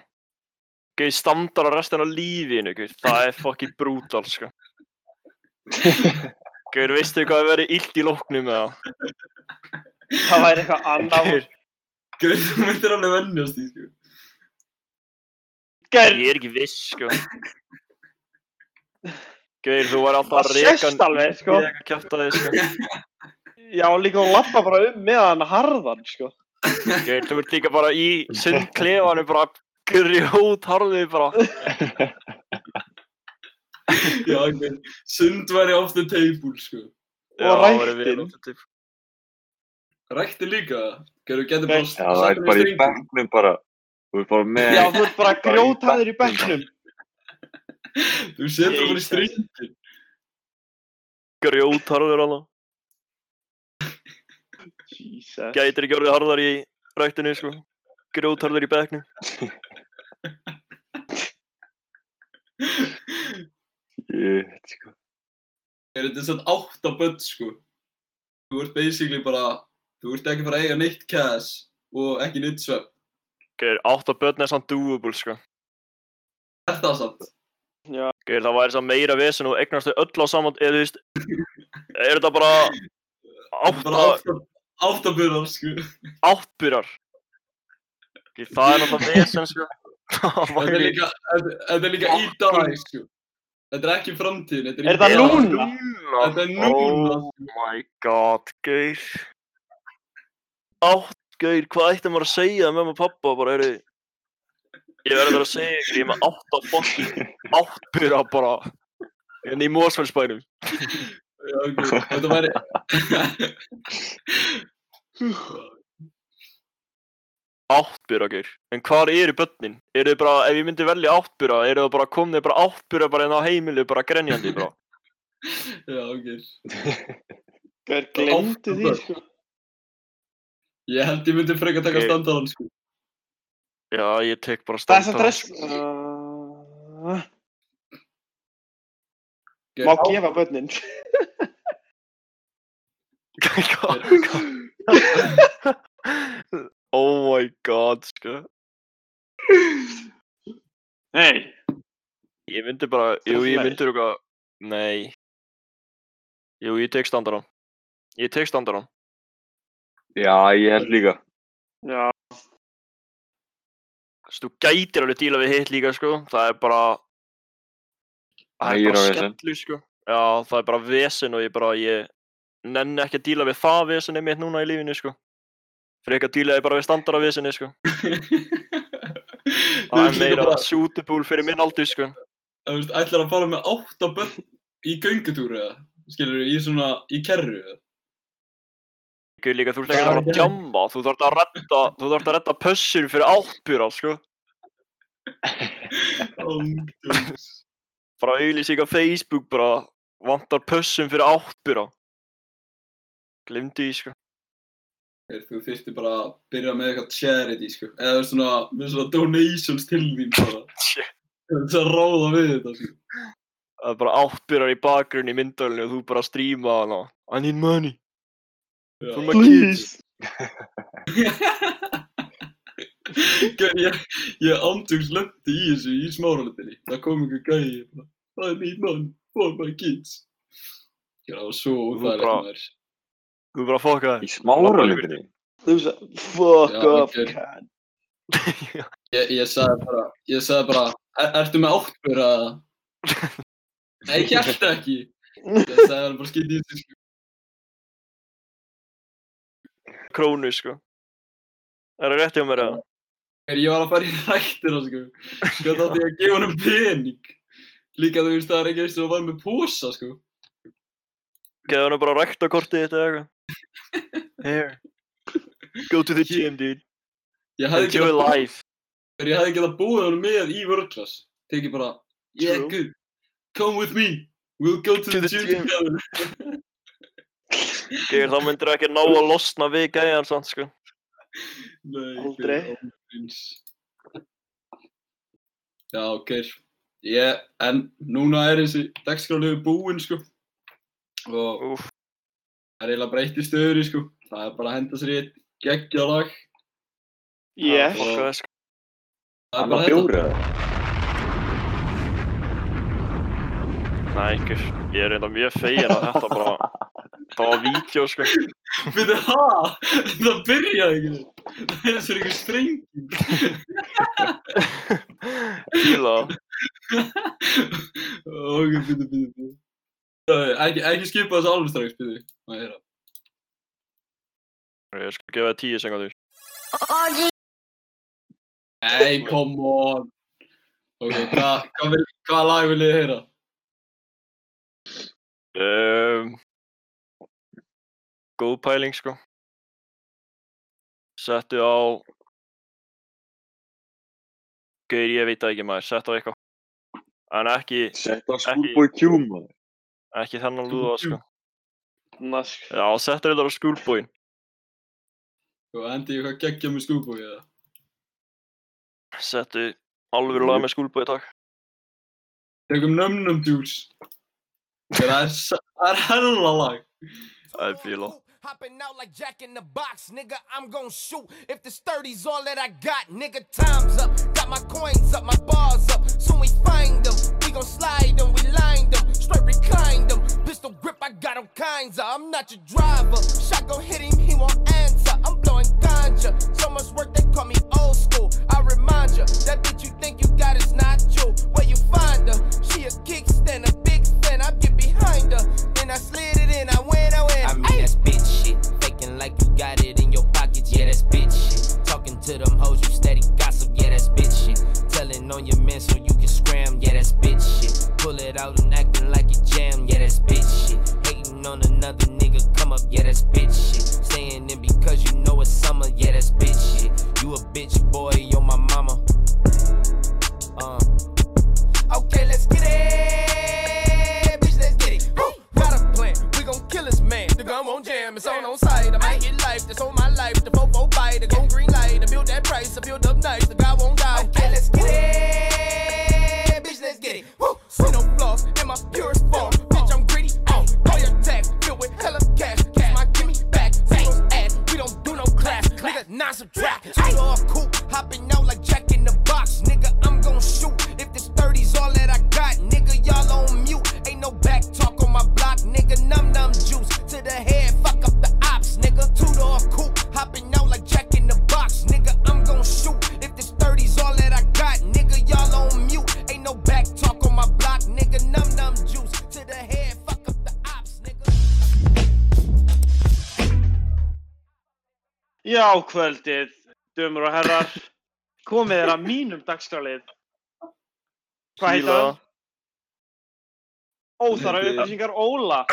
Gauð standar á restina lífinu, gauð. Það er fucking brútal, sko. (laughs) Gauð, veistu hvað að vera illt í lóknum með það? Það væri eitthvað annað. Gaur, Gauð, þú myndir alveg vennjast í, sko. Gær, Ég er ekki viss, sko. Gauð, þú væri alltaf það að reka sést alveg, sko. Reka kjafta þig, sko. Já, líka hún lappa bara um með hann harðan, sko. Gauð, þú ert líka bara í sundklefanu bara grjót harðið bara. (laughs) (laughs) Já, ok. Sund væri off the table, sko. Já, Og til. Rækti líka? Þú getur bara... Já, það er bara í bekknum bara. Þú er bara með... Já, þú ert bara grjótæður í bekknum. (laughs) Þú setur bara í Jesus. stringin. Grjót harður alveg. Jesus. Gætir ekki orðið harðar í ræktinu, sko. Grjót harður í bekknum. (laughs) Ég, sko. Er þetta svona átta börn, sko? Þú ert basically bara... Þú ert ekki bara að eiga neitt cash og ekki neitt svepp. Gauð, átta börn er samt doable, sko. Er það samt? Já, Gauð, það væri samt meira vesen og eignast þau öll á saman, eða þú veist, er þetta bara Bara átta átta, átta börnar, sko. áttburar? Gauð, það er náttúrulega vesen, sko. (laughs) Það Þetta er væri líka, þetta þetta er líka í dag, sko. Þetta er ekki framtíðin, þetta er, Er það í dag. núna? núna. Þetta er núna. Oh my god, gauð. Átt, gauð, hvað ætti maður að segja með maður pappa? Bara, eru, ég verður að segja ykkur, ég er með átta fucking áttbura bara. En í Mósfellsbænum. (laughs) Já, ok, þetta væri... (laughs) (laughs) Áttbura, gauð. En hvað eru börnin? Eru þið bara, ef ég myndi velja áttbura, eru þið bara komnið bara áttbura bara inn á heimilu, bara grenjandi, bara? (laughs) Já, ok. Gær, glemdu því, sko. Ég held ég myndi freka taka Ok. standaðan, sko. Já, ég tek bara er rest... Uh, Ok, má á- gefa börnin. (laughs) (laughs) oh my god, sko. Nei. Ég myndi bara, jú, ég myndi eitthvað, nei. Jú, ég tek standarann. Ég tek standarann. Já, ég held líka. Já, Þú veist, þú gætir alveg díla við hitt líka, sko. Það er bara, það er bara skellu, sko. Já, það er bara vesen og ég bara, ég nenni ekki að díla við það vesenni mitt núna í lífinu, sko. Fyrir ekki að díla ég bara við standara vesenni, sko. (laughs) Það er meira suitable fyrir minn aldur, sko. Þú veist, ætlar að fara með átta börn í göngutúru, eða? Skilur í svona, í kerru, eða? Ekki líka, þú ert ekki að fara að djamma, þú þarft að redda, þú þarft að redda pössur fyrir áttbjörn, sko. (laughs) Ángjóns. Bara auðlýsing á Facebook, bara vantar pössum fyrir áttbjörn. Glimdu því, sko. Þú þyrfti bara að byrja með eitthvað charity, sko. Eða svona, með svona donations til þín, bara. (laughs) Shit. Það er að ráða við þetta, sko. Það er bara áttbjörn í bakgrunn í myndalinu og þú bara stríma hana. I need money Já. for my kids. Ég, ég andjóks lendi í þessu í smáralitinni. Það kom einhver gæi, bara, I need money for my kids. Já, það var svo Þú úþægilegt bara- maður. Þú bara fokka Í smáralindinni. þú veist, fuck Já, off, það. Ég, ég sagði bara, ég sagði bara, er, ertu með áttbjör að... Nei, ég held ekki. Ég sagði hann bara skýt í þessu, sko. Krónu, sko. Er það rétt hjá mér, eða? Þegar ég var að fara í rættina, sko. Hvað þátti ég að gefa honum pening? líka þú veist, það er ekki eins og að var með posa, sko. Geða hann bara ræktakortið þetta eða eitthvað. Here. (laughs) Go to the gym, dude. Ég hefði Enjoy getað life. ég hefði getað búið hann með í vörklass. Tekið bara, yeah, True. good. Come with me. We'll go to, To the the gym together. (laughs) Geir, þá myndir ekki ná að losna við gæjan samt, sko. Nei, Aldrei. Já, ok. Ég, en núna er þessi dagskráliðu búinn, sko. Og Úf. Það er eiginlega breytt í stöðuri, sko. Það er bara að henda sér í eitt geggjalag. Yes. Já. Fokka þess, sko. Það er bara þetta. Nei, ykkur. Ég er reynda mjög fegin að þetta bara, (laughs) það var vídeo, sko. Fyrir það? Það byrjaði ekki. Það er þessi einhver strenging. Fíla. (laughs) Ok, byrju, byrju, byrju. Ekki, ekki skipa þessu alveg strax, byrju. Má ég heyra. Ég skal gefa það tíu sekundur. Nei, come on. Ok, hvað hva vil, hva lag vil ég heyra? Um, góð pæling, sko. Settu á... Gauður, ég veit það ekki maður, settu á eitthvað. En ekki, Sett á Schoolboy Q, maður. Ekki þennan lúða, sko. Nask. Já, settu þetta á skúlbúinn. Og hendi ég eitthvað geggja með skúbúi eða? Settu alvöru lag með skúlbúi, takk. Tegum nömnum djús. Það er, s- það er hella lag. Það er fíla. Hopping out like Jack in the box, nigga. I'm gon' shoot. If the sturdy's all that I got, nigga, time's up. Got my coins up, my bars up. Soon we find them. We gon' slide them, we lined them. Straight reclined. Pistol grip, I got all kinds of. I'm not your driver. Shot gon' hit him, he won't answer. I'm blowing ganja. So much work, they call me old school. I remind ya, that bitch you think you got is not true. Where you find her? She a kickstand, a big fan. I get behind her. Then I slid it in, I win, I win. I mean, that's bitch shit. Faking like you got it in your pockets, yeah, that's bitch shit. Talking to them hoes, you steady gossip, yeah, that's bitch shit. Telling on your men so you can scram, yeah, that's bitch shit. Pull it out and acting like you jam, yeah, that's bitch shit. Hating on another nigga, come up, yeah, that's bitch shit. Saying it because you know it's summer, yeah, that's bitch shit. You a bitch boy, you're my mama. Uh. Okay, let's get it. Bitch, let's get it. Woo! Got a plan. We gon' kill this man. The gun won't jam. It's on on site. I might get life. That's on my life. The fofo bite. The gon' green light. I build that price. I build up nice. The guy won't die. Okay, in my purest form. Bitch, I'm greedy. Oh, all your tax filled with hella cash. Cash my gimme back. Zero's ass. We don't do no class. Nigga, non subtract. Two door coupe. Hopping out like kvöldið, dömur og herrar, komið þér að mínum dagskrálið. Hvað heitir það? Óþara upplýsingar Óla.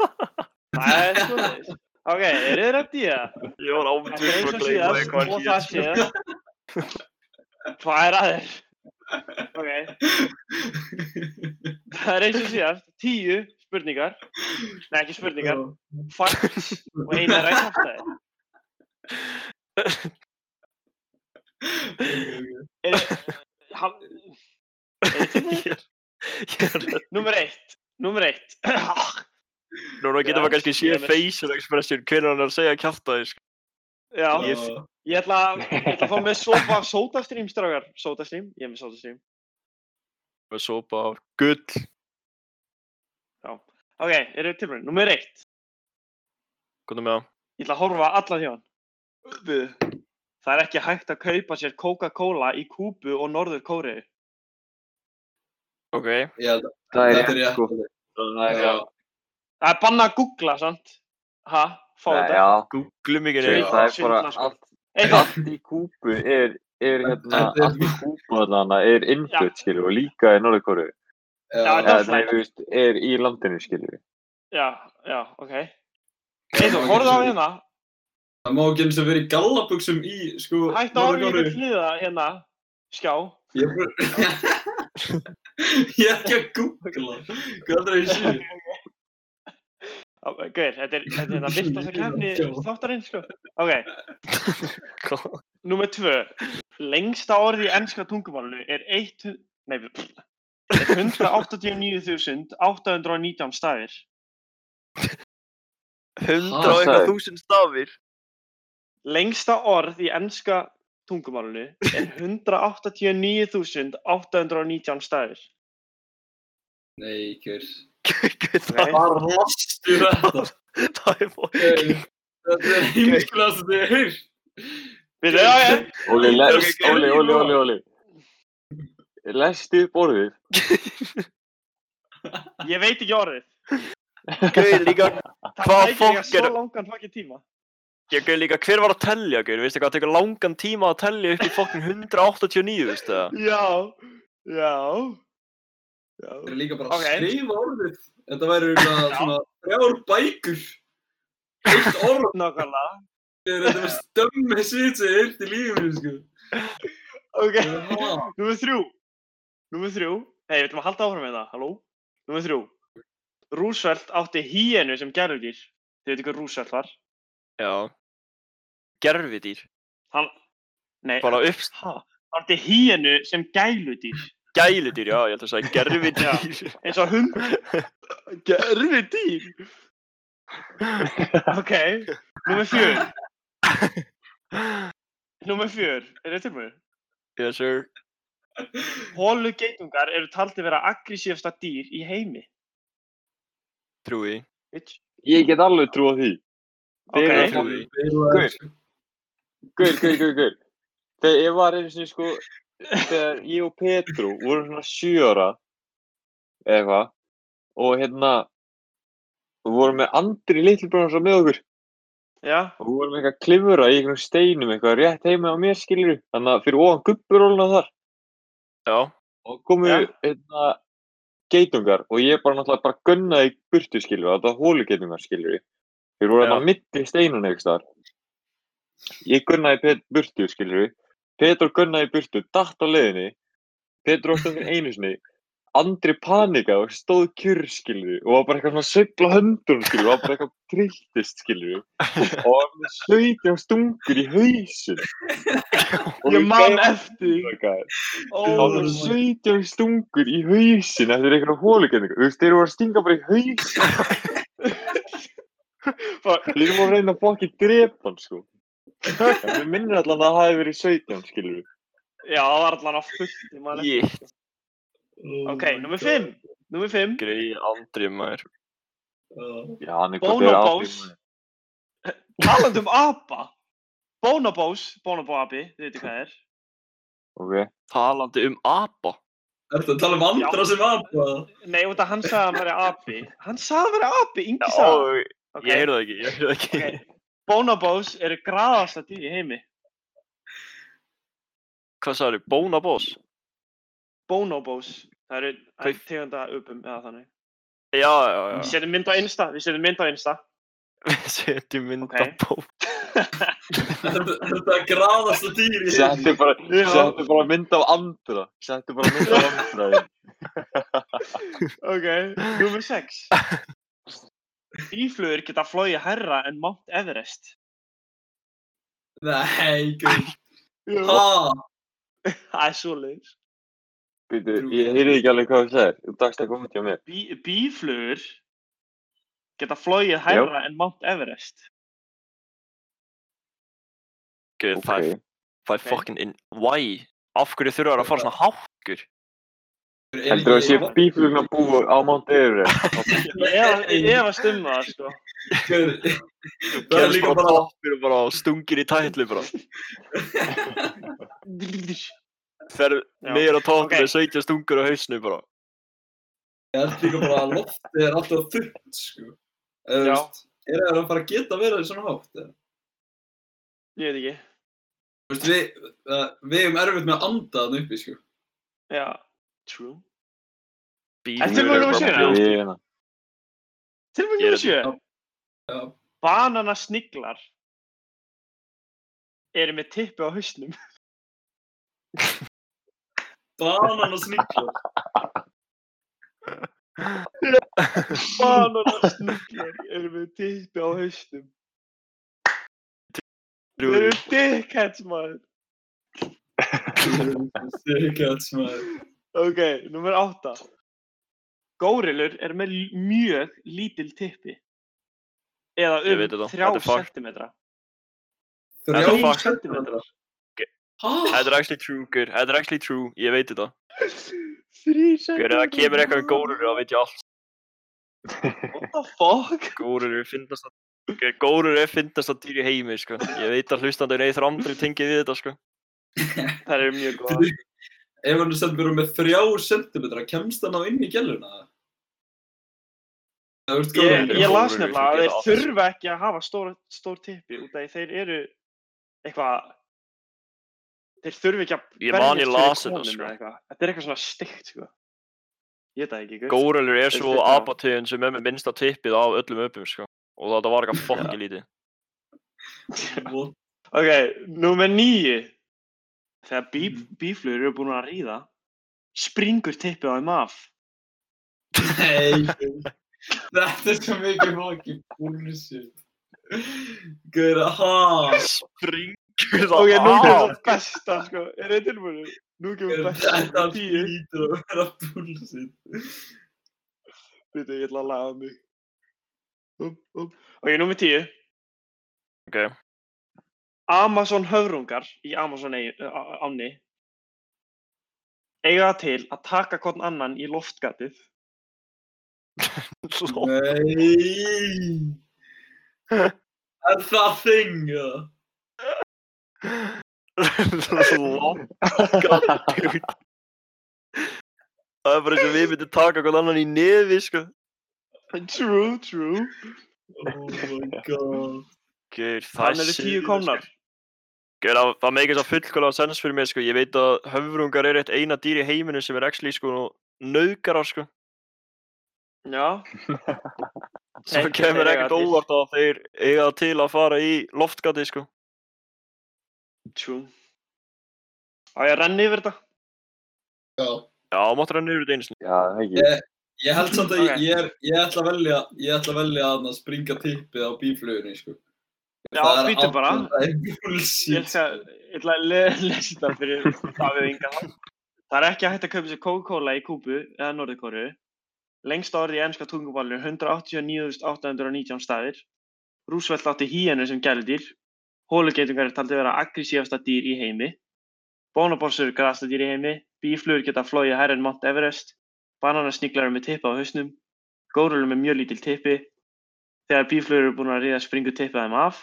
(laughs) Það er svoleiðis. Ok, eru þið rétt í það? Ég var er ámtjúr eins að gleyma eitthvað og það síðast. Hvað er að þér? Ok, það er eins og síðast, tíu spurningar. Nei, ekki spurningar, facts og eina er ekki afstæði. Er hann... Þið tilbúin? (laughs) Númer eitt, númer eitt. Núna getur Já, maður kannski ég með- facial expression hvernig hann er að segja kjaftaði, sko. Já, Ég- ég ætla, ég að fá með sopa af sódastream, strákar. Sódastream, ég er með sódastream. Með sopa af gull. Ok, eru þið tilbúin? Númer eitt. Hvernig með það? Ég ætla að horfa alla hjá hann. Það er ekki hægt að kaupa sér Coca-Cola í Kúbu og Norður Kóriðu. Ok. Að Það er er rétt, sko. Það er Já. Það er banna að googla, sant? Ha? Fá Nei, þetta? Já, mikið Svindla, neyð. það er bara allt, allt í kúpu er, er hérna, er- allt í kúpu þarna er innflutt, skilju, og líka í Norður Kóru. Já, Já, Eða, var nei, flæk. þú veist, er í landinu, við. Já, já, ok. Eyþór, horfðu á hérna. Það má ekki eins og vera í gallabuxum í, sko, að horfa í ykkur hliða hérna. Skjá. (laughs) Ég er ekki að googla. Hvað (laughs) er það ég sé? Gauðir, þetta er þetta virtast að kemni þáttarinn, sko. Ok, (laughs) númer tvö. Lengsta orði í ennska tungumálunu er 100... Nei, pff, er 189.819 stafir. 100 Ha, og eitthvað þúsund stafir. Lengsta orð í ennska tungumálunu er (laughs) 189.819 stafir. Nei, hver. Það Bara lastu þetta. það er fólk. (laughs) Þetta er heimskulegast að þið er heyrt. Við þau, já, já. Óli, er ekki Óli, Óli, Óli, Óli. Lestu upp orðið. Ég veit ekki orðið. Gauð líka, Það líka fokk svo er- langan fucking tíma. Ég gauð líka, hver var að tellja, gauð? Veistu hvað, það tekur langan tíma að tellja upp í fokkin 189, veistu það? Já, já. Já. Það er líka bara að skrifa orðið. Þetta væri eitthvað svona þrjár bækur. Eitt orð Nákvæmlega. þetta með stömmi svit sem ég heyrt í lífinu, sko. Ok, númer þrjú. Númer þrjú. Hei, við ætlum að halda áfram með það, halló? Númer þrjú. Roosevelt átti híenu sem gerðudýr. Þið veitir hvað Roosevelt var? Já. Gerfidýr. Hann, nei, Bara uppst, ha, hann átti híenu sem gæludýr. gæludýr, já, ég held að segja gerfidýr. Eins og hund. (laughs) gerðudýr? (laughs) Ok, númer fjör. Númer fjör, er þetta tilbúið? yes, sir. Hólu geitungar eru taldi vera aggressífasta dýr í heimi. Trúi. Ég get alveg trú á því. Þeir Ok. eru Trúi. Gaur. Gaur, gaur, gaur, gaur. Þegar ég var einu sinni, sko, þegar ég og Petru vorum svona sjö ára, eða eitthvað, og hérna, við vorum með Andri litlbróðan svo með okkur, Já, og við vorum eitthvað að klifra í einhverjum steinum, eitthvað rétt heima á mér, skilur þannig að fyrir ofan gubburóluna þar, Já. og komu, Já. hérna, geitungar, og ég bara náttúrulega bara gunnaði burtu, skilur þetta var hólugeitungar, skilur þeir voru Já. þarna milli steinun eitthvað. Ég gunnaði burtu, skilur Petur gunnaði í burtu, datt á leiðinni. Petur átti um einu sinni. Andri panika og stóð kjur, skilur og var bara eitthvað svona að sveifla höndunum, skilur var bara eitthvað trilltist, skilur og var með sveit á stungur í hausin. ég man eftir. Ó, Það var sveit á stungur í hausin eftir einhverja hólugenningu. Þú veist, þeir voru að stinga bara í hausin. Þeir voru að reyna að fokki drepa hann, sko. Við minnir allan að það hafi verið 17, skilur við. Já, það var allan á fullt. eftir. Ég. Oh Ok, God. fimm. Nummer fimm. Greið Andri, maður. Já. Já, hann er gott að vera Bonobos. Talandi um apa. Bonobos, bonobo api, þið veitir hvað það er. Ok. Talandi um apa. Ertu að tala um andra sem apa? Nei, að hann sagði að hann væri api. Hann sagði að hann væri api, Ingi Já, sagði. Það. Ok, ég heyrði það ekki, ég heyrði það ekki. ok. Bonobos eru graðasta dýr í heimi. Hvað sagður, Bónabós? Bonobos. Það eru það eru Hvað- tegunda upum eða þannig. Já, já, Við já. setjum mynd á Insta, við setjum mynd á Insta. (laughs) Við setjum mynd Ok. á bó. Þetta er graðasta dýr í heimi. Settu bara, bara mynd af andra. Settu bara mynd af andra. (laughs) Ok, nummer 6. (laughs) Íflugur geta flóið herra en Mount Everest. Nei. Ha? (laughs) Það er svoleiðis. Býtu, ég heyrði ekki alveg hvað þú segir. Þú dagst að koma til mér. Bí, bíflugur geta flóið herra en Mount Everest. Guð, það er, Ok. það er Ok. fucking in... Why? Af hverju þurfa þær að fara svona hákkur? Heldur þú að sé bíflugna búi á Mount Everest? Ég efast um það, sko. Það er líka bara toppir og bara stungir í tætli bara. Fer meira Ok. með 17 stungur á hausnu bara. Ég held líka bara að loftið er alltaf þurrt, sko. Er það að fara að geta verið svona hátt? eða? Ég veit ekki. Þú veist, við, við erum erfitt með að anda þannig uppi, sko. Já, true. Ertu tilbúin eða? Ég hérna. Tilbúin nummer sjö. Já. Bananasniglar eru með tippi á hausnum. (laughs) Banan og sniglar. (laughs) Bananasniglar eru með tippi á hausnum. Þeir eru dickheads, maður. Sikkert maður. Ok, nummer átta. Górillur eru með mjög lítil tippi. Eða um þrjá er er Þrjá. Hæ? Þetta er actually true, gaur. Þetta er actually true. Ég veit þetta. Þrý Gaur, ef sentimetra. það kemur eitthvað um górur, þá veit ég allt. What the fuck? Górur er fyndast að... Gaur, górur er fyndast að dýr í heimi, sko. Ég veit að hlustandur eithur andri tengið við þetta, sko. (laughs) Það eru mjög góða. Ef hann er sem verið með þrjá sentimetra, kemst hann á inn í gæluna? Það veist Ég, ég las nefnilega að þeir þurfa ekki að hafa stór, stór tippi út af því þeir eru eitthvað þeir þurfa ekki að Ég man ég las fyrir þetta, konum sko. eitthvað. Þetta er eitthvað svona stygt sko. Ég veit það ekki, guð. Górulur er svo það? apategund sem er með minnsta tippið af öllum uppum, sko. Og þetta var eitthvað (laughs) fokki lítið. Ok, númer nýju. Þegar bí, Mhm. bíflugur eru búin að ríða, springur tippið á þeim af. Nei, (laughs) þetta er svo mikið fokki bullshit. Gauður, ha? Springur Ok, nú af. kemur það besta, sko. Er þið tilbúinu? Nú kemur Gaur, besta. Þetta hlýtur að vera bullshit. Veitu, ég ætla að laga mig. Upp, upp. Ok, númer tíu. Ok. Amazon höfrungar í Amazon eig- á- ánni eiga það til að taka hvern annan í loftgatið. Nei. Er það þing, eða? Það er bara eins og við myndum taka hvern annan í nefi, sko. True, true. Oh my god. Gaur, það eru tíu komnar. Gaur, það, það meikir svo fullkólega sens fyrir mér, sko. Ég veit að höfrungar er eitt eina dýr í heiminu sem er actually, sko, nauðgarar, sko. Já. (laughs) Svo kemur ekkert óvart að þeir eiga til að fara í loftgati, sko. True. Á ég að renna yfir þetta? Já. Já, máttur hann yfir þetta einu sinni. Já, það ekki. Ég, ég held samt að Ok. ég, ég, er, ég ætla að velja, ég ætla að velja að springa tippið á bíflugunni, sko. Já, býttu bara. Ég ætla, að le lesa þetta fyrir Davíð Inga. Það er ekki hægt að kaupa sér Coca-Cola í Kúbu eða Norðurkóru. Lengst orðið í ennska tungumálinu 189.819 staðir. Roosevelt átti híenu sem gæludýr. Hólugeitungar er taldi vera aggressívasta dýr í heimi. Bónaborsur er grasta dýr í heimi. Bíflugur geta flóið hærri en Mount Everest. Bananasniglar eru með tippa á hausnum. Górulur með mjög lítil tippi. Þegar bíflugur eru búin að ríða springur tippið þeim af.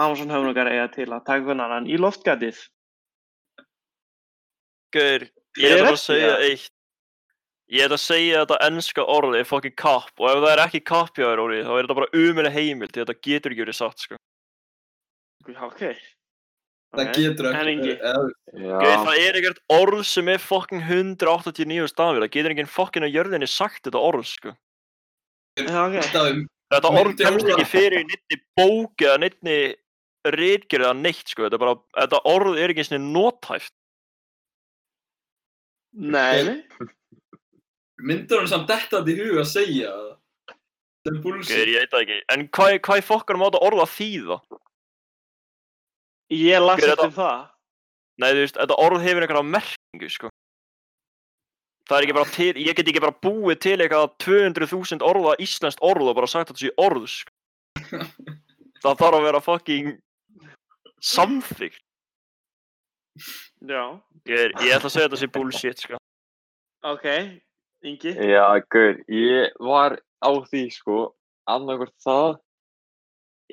Amazon höfnungar eiga til að taka hvern annan í loftgatið. Gaur, ég er að ekki, segja eitt. Ég ætla að segja þetta ennska orðið er fucking kapp og ef það er ekki kapp hjá þér orðið þá er þetta bara umulig heimild því þetta getur ekki verið satt, sko. Ok. Það getur ekki. Gaur, það er ekkert orð sem er fucking 189 stafir, það getur enginn fucking á jörðinni sagt þetta orð, sko. Já, ok. Davíð, Þetta orð kemst ekki fyrir í neittni bók eða neittni ritgerð eða neitt, sko. Þetta, er bara, þetta orð er ekki eins og nótæft. Nei, nei. Myndar hann samt þetta í huga að segja það? Bullshit. ég veit það ekki. En hvað, hvað í fokkanum á þetta orð að þýða? Ég las Hver er eftir þetta? það. Nei, þú veist, þetta orð hefur einhverja merkingu, sko. Það er ekki bara til, ég get ekki bara búið til eitthvað 200.000 orða íslenskt orð og bara sagt þetta sé orð, sko. (laughs) Það þarf að vera fucking samþygt. Já. Ég, ég ætla að segja þetta sé bullshit, sko. Ok. Ingi. já, gaur, ég var á því, sko, annarkvort það,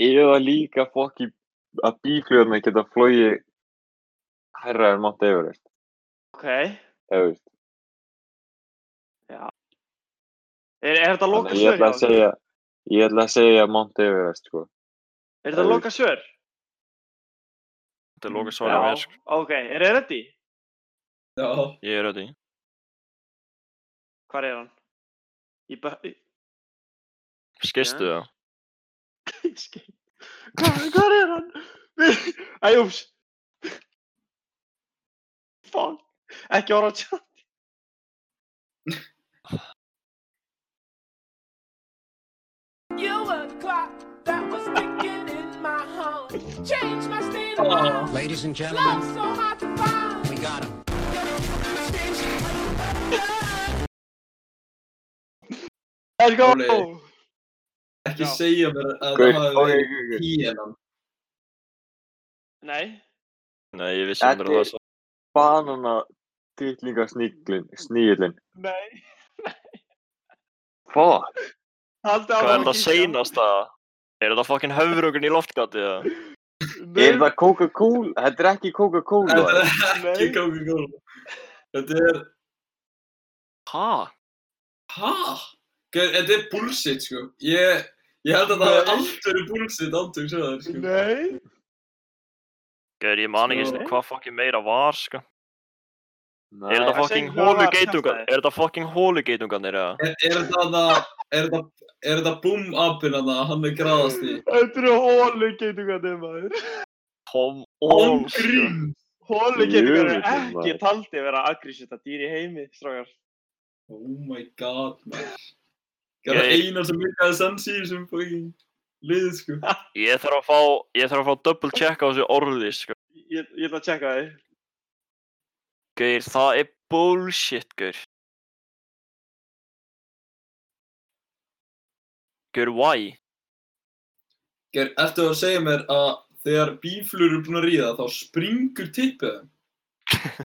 eða líka fokki að bíflugurna geta flogið hærra en Mount Everest, Ok. eða veist. Er, er þetta loka að ég svör? ætla að segja, ég ætla að segja Mount Everest, sko. Er þetta loka svör? Þetta er loka svarið mér, sko. Ok. Er þið ready? Já. Ég er ready. Hvar er hann? Í bö... í- Skistu það? (laughs) Skil. Hvar, er hann? Æ, úps. Fuck. Ekki orða tjátt. (laughs) You the clock that was ticking in my home. Changed my state of mind. Ladies and Love gentlemen, so hard to find. we got him. Let's go! Óli. Ekki Já. segja mér að Gaur, það hafi ok, verið ok, ok. híenan. Nei. Nei, ég vissi Þetta það er- svo. Banana titlinga sníðlinn. Nei. Fuck. Haldi Hvað er þetta seinasta? Er þetta fucking höfrungurinn í loftgati eða? Er það Coca-Cola? Þetta er ekki Coca-Cola. Þetta er ekki Coca-Cola. Þetta er, Hæ? hæ? Þetta er bullshit, sko. Ég, ég held að það hafi Nei. allt verið bullshit ántök sér sko. Nei. Gauður, ég man ekki Sko. hvað fucking meira var, sko. Nei. Er þetta fucking hólugeitungan? Er þetta fucking hólugeitunganir eða? Er, er þetta það, er þetta, er þetta boom-appin að hann er graðast í? Þetta eru hólu geitungarnir maður. Come Án on, sko. grín! Hólu geitungarnir er ekki maður. taldi að vera aggressíta dýr í heimi, strákar. Oh my god, man. Það er einar sem virkaði í þessum fucking lið, sko. Ég þarf að fá, ég þarf að fá double check á þessu orði, sko. Ég, ég ætla að tjekka þið. Gauður, það er bullshit, gaur. Gaur, why? Ger, eftir að segja mér að þegar bíflur eru búin að ríða þá springur tippið þeim. (laughs)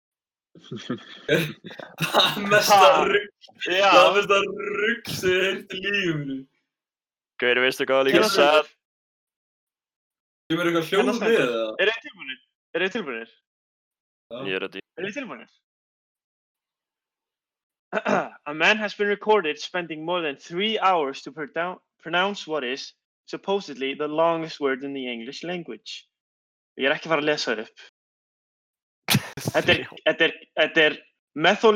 það er mesta Ha? rugg, það er mesta rugg sem í lífinu. Gaur, veistu hvað líka sad? Ég verður eitthvað hljóð með það. Er þið tilbúinir? Er þið tilbúinir? Ég er þetta í. Er þið tilbúinir? A man has been recorded spending more than three hours to pronoun- pronounce what is supposedly the longest word in the English language. Ég er ekki að fara að lesa það upp. (laughs) Þetta er, þetta er, þetta er methyl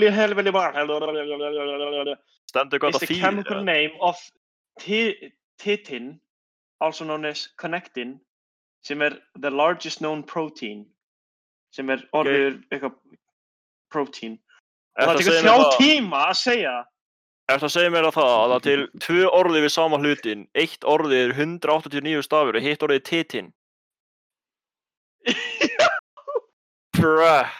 Stendur hvað is það the þýðir. chemical eða? name of ti- titin, also known as connectin, sem er the largest known protein, sem er orður eitthvað protein. Og það tekur þjá það- tíma að segja það. Ertu að segja mér að það að það er til tvö orði við sama hlutin, eitt orði er 189 stafur og hitt orðið er titin? (laughs) Bruh.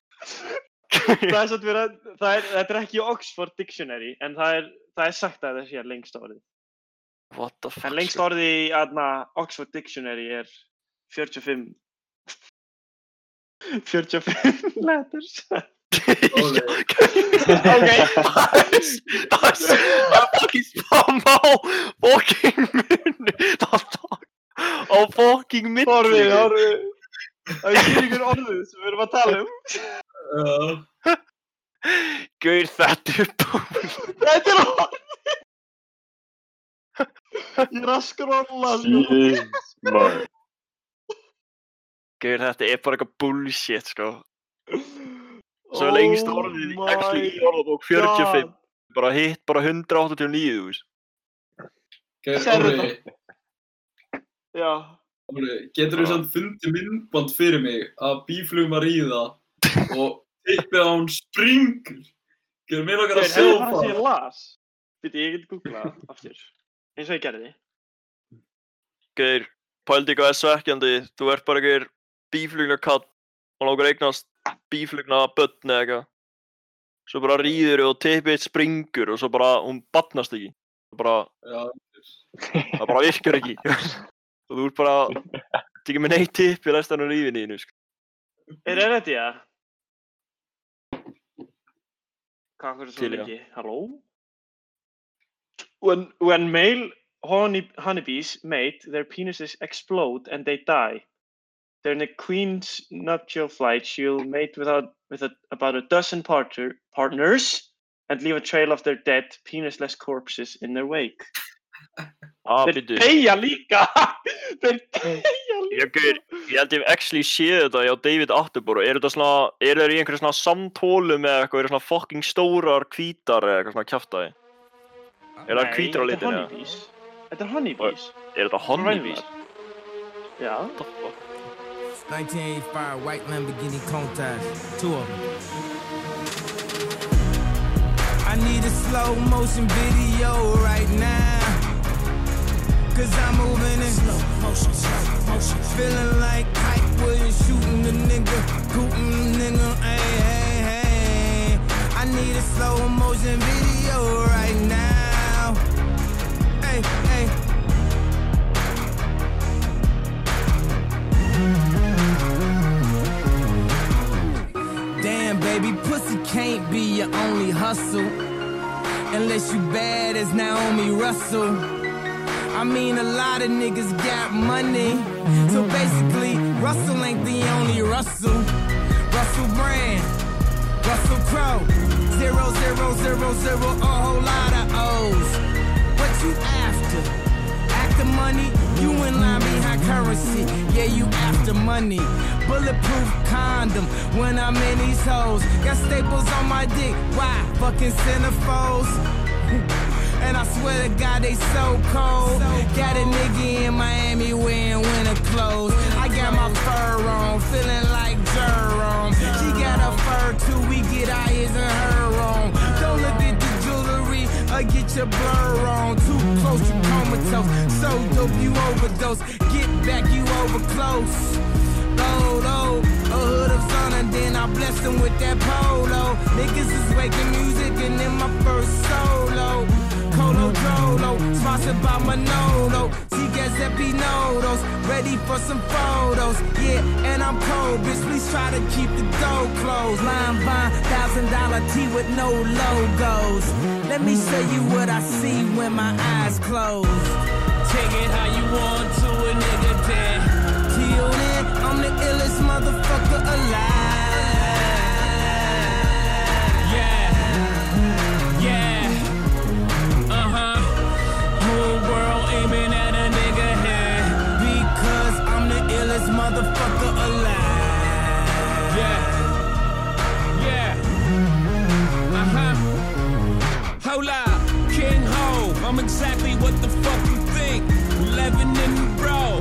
það er verið, það er, þetta er ekki Oxford Dictionary, en það er, það er sagt að það sé lengst orðið. What the fuck? En lengst orðið í aðna, Oxford Dictionary er 45 45 (laughs) letters. Óli. ok, Það (laughs) er það er fucking spamma á fucking munni. Það á fucking milli. horfið, horfið. Það er ykkur orðið sem við erum að tala um. Já. Gaur þetta er búin. Þetta er orðið. Ég er að skrolla. sko. Gaur þetta er bara eitthvað bullshit sko. Svo er lengst orðið í actually í orðabók 45. Bara hitt bara 189 þú veist. Ger, Sérðu Óli, Já. Óli, getur þú samt fundið myndband fyrir mig að bíflugum að ríða og tippið á hún springur? Getur mér okkar að sjá hefur bara sem það? ég las. Býtti, ég get googlað aftur. Eins og ég gerði. Gaur, pældi hvað er svekkjandi. Þú ert bara einhver bíflugna kall og að eignast bíflugna börn eða eitthvað. Svo bara rýður og tippið eitt springur og svo bara hún batnast ekki. Bara, Já, (laughs) það bara virkar ekki. og þú ert bara, tekið með neitt tipp í restan af lífinu þínu, sko. Er það þetta, já? Hvað er Til, svo lengi? Halló? When, when male honey, honeybees mate, their penises explode and they die. During the queen's nuptial flight, she'll mate without, with a, about a dozen partner, partners and leave a trail of their dead, penisless corpses in their wake. (laughs) Ah, Þeir deyja líka! Þeir deyja Já, líka! gaur, Ég held ég actually séð þetta hjá David Attenborough. Er þetta svona, er þeir í einhverju svona samtólu með eitthvað, er svona fucking stórar hvítar eða eitthvað svona kjaftaði? Er það hvítar á litinu? eða? Honeybees. Þetta er honeybees. Er þetta honeybees? Já. What the fuck? 1985 white Lamborghini Countach, two of them. I need a slow motion video right now. Cause I'm moving in slow motion, slow motion. Feeling like Hype Williams shooting the nigga, cooting nigga, hey, hey, hey. I need a slow motion video right now. Hey, hey. Damn, baby, pussy can't be your only hustle. Unless you bad as Naomi Russell. I mean, a lot of niggas got money. So basically, Russell ain't the only Russell. Russell Brand, Russell Crowe. Zero, zero, zero, zero, a whole lot of O's. What you after? Money, you in line behind currency. Yeah, you after money. Bulletproof condom when I'm in these hoes. Got staples on my dick. Why? Fucking centerfolds. (laughs) And I swear to God, they so cold. Got a nigga in Miami wearing winter clothes. I got my fur on, feeling like or get your blur on. Too close to comatose. So dope, you overdose. Get back, you over close. Load, oh, a hood of sun, and then I bless them with that polo. Niggas is making music, and then my first solo. Jolo, sponsored by Manolo. Giuseppe Nodos, ready for some photos. Yeah, and I'm cold, bitch. Please try to keep the door closed. Line vine, thousand dollar tee with no logos. Let me show you what I see when my eyes close. Take it how you want to a nigga dead. Till then, I'm the illest motherfucker alive. Exactly what the fuck you think. 11 in the row.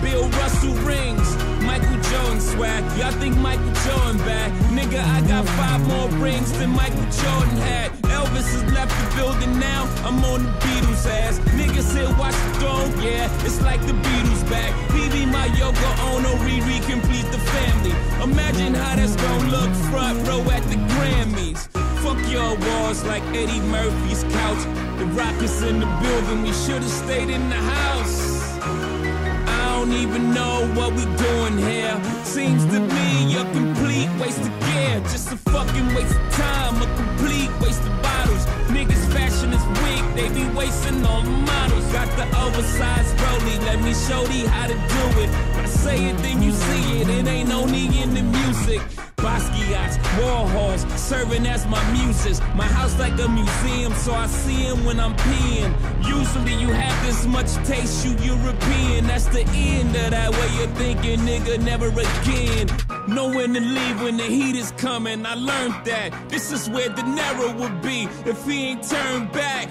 Bill Russell rings. Michael Jordan swag. Y'all think Michael Jordan bad? Nigga, I got five more rings than Michael Jordan had. Elvis has left the building now. I'm on the Beatles ass. Niggas said watch the throne. Yeah, it's like the Beatles back. BB my Yoko Ono Riri complete the family. Imagine how that's gonna look front row at the Grammys. Fuck your walls like Eddie Murphy's couch. The Rockets in the building. We should've stayed in the house. I don't even know what we doing here. Seems to me a complete waste of gear. Just a fucking waste of time, a complete waste of bottles. Niggas fashion is weak, they be wasting all the models. Got the oversized rollie, let me show thee how to do it. When I say it, then you see it. It ain't only in the music. Basquiat's, Warhols, serving as my muses. My house like a museum, so I see 'em when I'm peeing. Usually you have this much taste, you European. That's the end of that way you're thinking, nigga, never again. Know when to leave when the heat is coming. I learned that. This is where De Niro would be if he ain't turned back.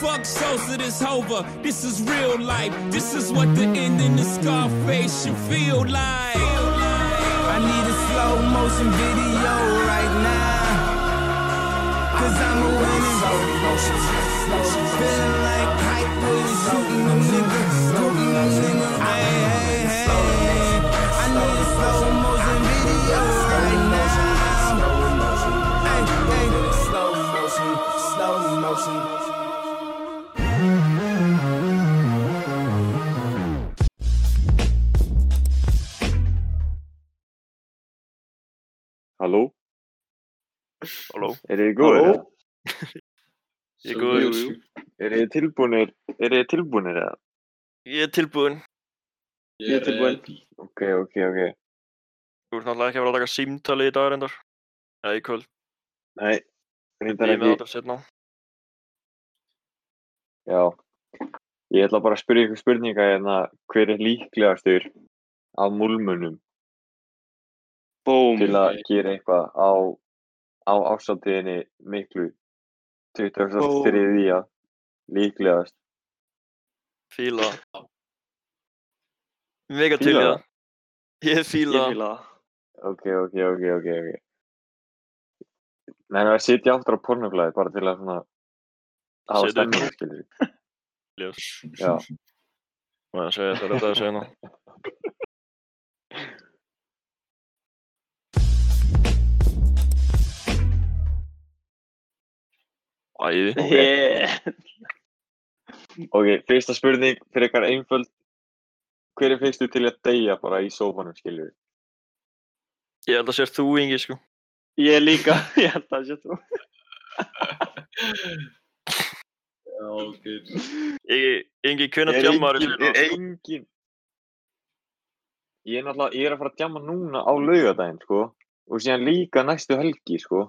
Fuck Sosa, this over. This is real life. This is what the end in the Scarface should feel like. I need a slow motion video right now. Cause I'm a winning. Feeling like hype when shooting a nigga, shooting a nigga. Hey, hey, hey. I need a slow motion video right now. Hey, hey. Slow motion, slow motion. Halló? er þið góðir? Halló? Ég er góður. Jú, jú. Er þið tilbúinir, er þið tilbúinir eða? Ég er tilbúinn. Ég er tilbúinn. Ok, ok, ok. Þú ert náttúrulega ekki að vera að taka símtali í dag reyndar. Eða í kvöld. Nei, reyndar Ég er með ekki. þetta setna. Já. Ég ætla bara að spyrja ykkur spurninga hérna, hver er líklegastur af múlmunum Búm. til að gera eitthvað á, á ásáttíðinni miklu 23. líklegast. Fíla það. Mega það. Ég fíla það. það. Ok, ok, ok, ok. Nei, að sitja aftur á pornoflæði bara til að svona hafa Setja stemningu, skilur. Já. Má ég segja þetta að segja hérna. (laughs) Æði. Yeah. Ok, fyrsta spurning fyrir ykkar einföld. Hver er fyrstu til að deyja bara í sófanum, skilur við? Ég held að sér þú, Ingi, sko. Ég líka, (laughs) ég held að það sé þú. Já, ok. Ingi, Ingi, hvenær Er djammar engin, er engin... Ég er náttúrulega, ég er að fara að djamma núna á laugardaginn, sko. Og síðan líka næstu helgi, sko.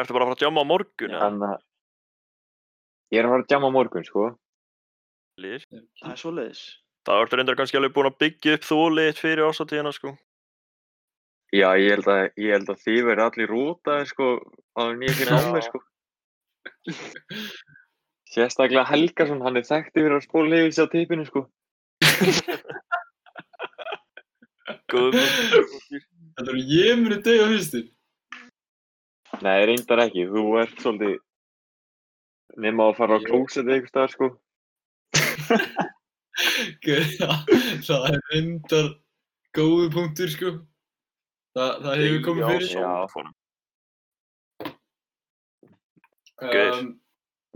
Ertu bara að fara að djamma á morgun, eða? Ég er að fara að djamma á morgun, sko. Lýr. Það er svoleiðis. Það ertu reyndar kannski alveg búin að byggja upp þólið fyrir ásatíðina, sko. Já, ég held að, ég held að þið verði allir rótaði, sko, á nýja fyrir á mér, sko. Sérstaklega Helgason, hann er þekkti fyrir að spóla hefis á teipinu, sko. Góðum. Þetta er ég muni degja fyrstir. Nei, reyndar ekki, þú ert svolítið nema að fara á klósett eitthvað staðar, sko. Já, það er reyndar góði punktur, sko. Það, það hefur komið fyrir. Já, Gaur. Um,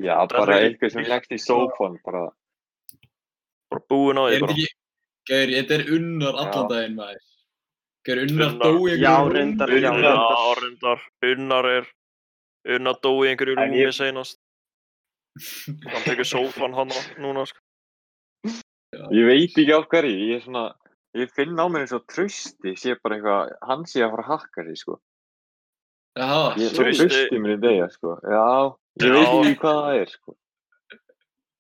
já, bara eitthvað sem leggst í sófan, bara, Bara búin á því, Geir, þetta er unnar allan Já. daginn, maður. Geir, unnar Unnar. dó í Já, reyndar, já, Já, reyndar. Unnar er... Unnar dó í einhverju rúmi seinast. Hann tekur sófan hann núna, sko. ég veit ekki á hverju, ég er svona, ég finn á mér eins og trösti, sé bara eitthvað, hann sé að fara að hakka sig, sko. Jaha, Ég trösti, trösti mér í degja, sko. Já, ég Já. veit ekki hvað það er, sko.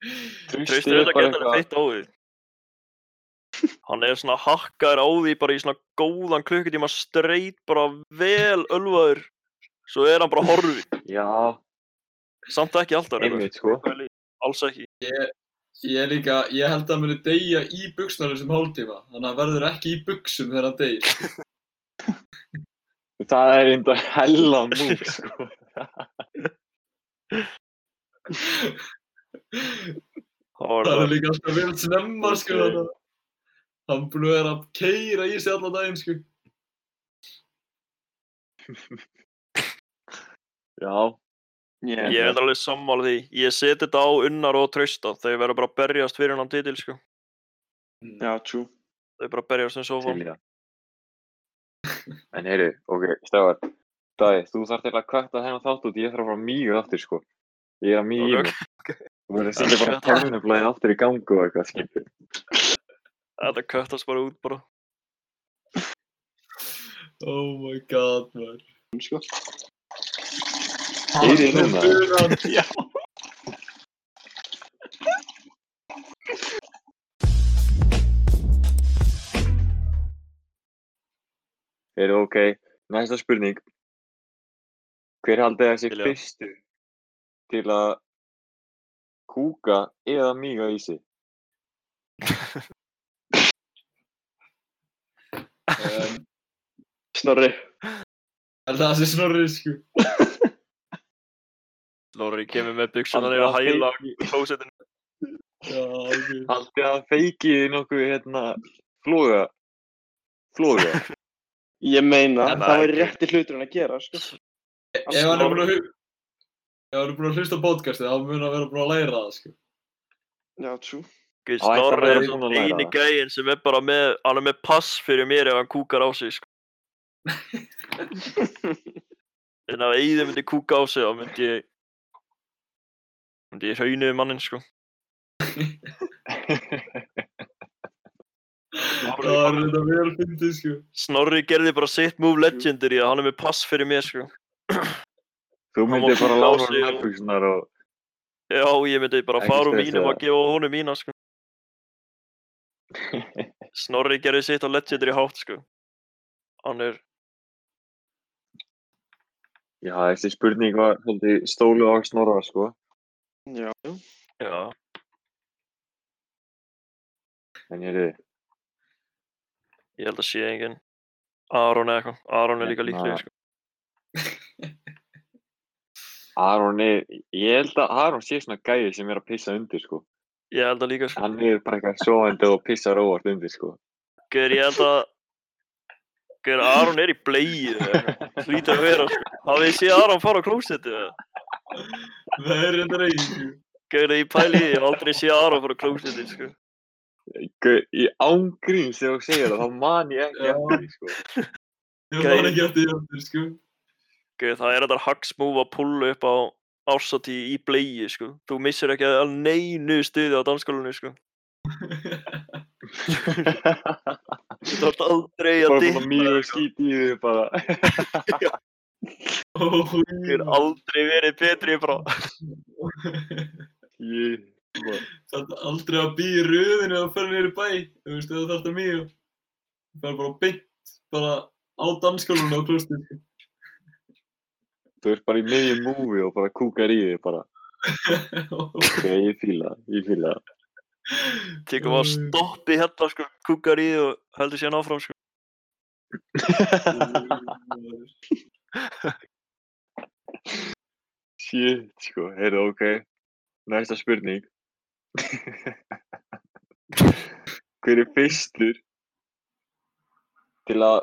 Alveg feitt á því. Hann er svona hakkaður á því bara í svona góðan klukkutíma streit bara vel ölvaður. Svo er hann bara horfið. Já, Samt ekki alltaf. einmitt, sko. Alls ekki. ég er líka, ég held að hann muni deyja í buksnar þessum hálftíma. Þannig að hann verður ekki í buksum þegar hann deyr. (laughs) Það er enda hella (laughs) múk, sko. Það er líka alltaf vel snemma, sko. Ok. þannig að Hann að vera að keira í sig allan daginn, sko. (laughs) Já, Ég Ég er alveg sammála því. Ég seti þetta á unnar og trausta. Þau verða bara að berjast fyrir hann titil, sko. Já, true. Þau bara að berjast um til sófan. í það. En heyri, ok, Stefar, Daði, þú þarf til að kvætta þennan þátt út, ég þarf að fara mýgur aftur, sko. Ég er að mýga í Ok, mig. Þú verður að setja bara tennublaðið aftur í gangu og eitthvað, skilur. Þetta köttast bara út bara. Oh my god, maður. Sko. Heyri núna. (laughs) Já. Heyri, ok, næsta spurning. Hver haldið þessi það. fyrstu til að kúka eða mýga í sig? Um, (laughs) Snorri. er það þessi snorrið, sko? (laughs) Lóri kemur með eða að hæla í klósettinu. Já, ok. Haldið að feikið nokkuð, hérna, floga, floga. (laughs) Ég meina, En það væri rétti hluturinn að gera, sko. Ef hann er búin að hann er búin að hlusta á podcastið, þá mun hann vera búin að læra það, sko. Já, að Snorri er svona að eini gæinn sem er bara með, hann er með pass fyrir mér ef hann kúkar á sig, sko. (laughs) En ef Eiður myndi kúka á sig, þá myndi ég, myndi ég hraunið mannin, sko. Það er þetta vel fyndið, sko. Snorri gerði bara sitt move legendary að hann er með pass fyrir mér, sko. Þú myndir bara lána sig hann og- nærbuxunar og Já, ég myndi bara Ekki fara úr mínum og gefa honum mína, sko. (laughs) Snorri gerði sitt á legendary hátt, sko. Hann er, Já, þessi spurning var stólu á snorra, sko. Já, já. já, En ég er ég held að sé engin Aron eða eitthvað. Aron er líka Hérna- líklega, sko. (laughs) Aron er, ég held að Aron sé svona gæði sem er að pissa undir, sko. Ég held að líka, sko. Hann er bara eitthvað sofandi og pissar óvart undir, sko. Gauður, ég held að Gauður, Aron er í bleið. Hlýtur að vera, sko. Hafið þið séð Aron fara á klósettið eða? Það er þetta sko. Gauður, ég pæli ég hef aldrei séð Aron fara á klósettið, sko. Í ángríns þegar þú segir það, þá man ég ekki eftir því, sko. Ég var ekki eftir því aftur, sko. Gauður, það er þetta hagsmúf að púlla upp á ársatí í bleið, sko. Þú missir ekki að neinu stuði á danskólinu, sko. (laughs) (laughs) Þú ert aldrei að bara dippa svona mjög skít í því, bara. (laughs) Þú er aldrei verið betri, (laughs) bara, Það er aldrei að býja í röðinu að fara í bæ. Þú veist, það þarf að mýja. Það er bara beint, bara á danskólunum á klostið, sko. þú ert bara í miðjum múfi og bara kúkar í því, bara. (laughs) Ok, ég það, ég fíla það. Tekum að stoppi hérna, sko. Kúkar í og heldur síðan áfram, sko. (laughs) Shit, sko, heyrðu, ok. Næsta spurning. (laughs) Hver er fyrstur til að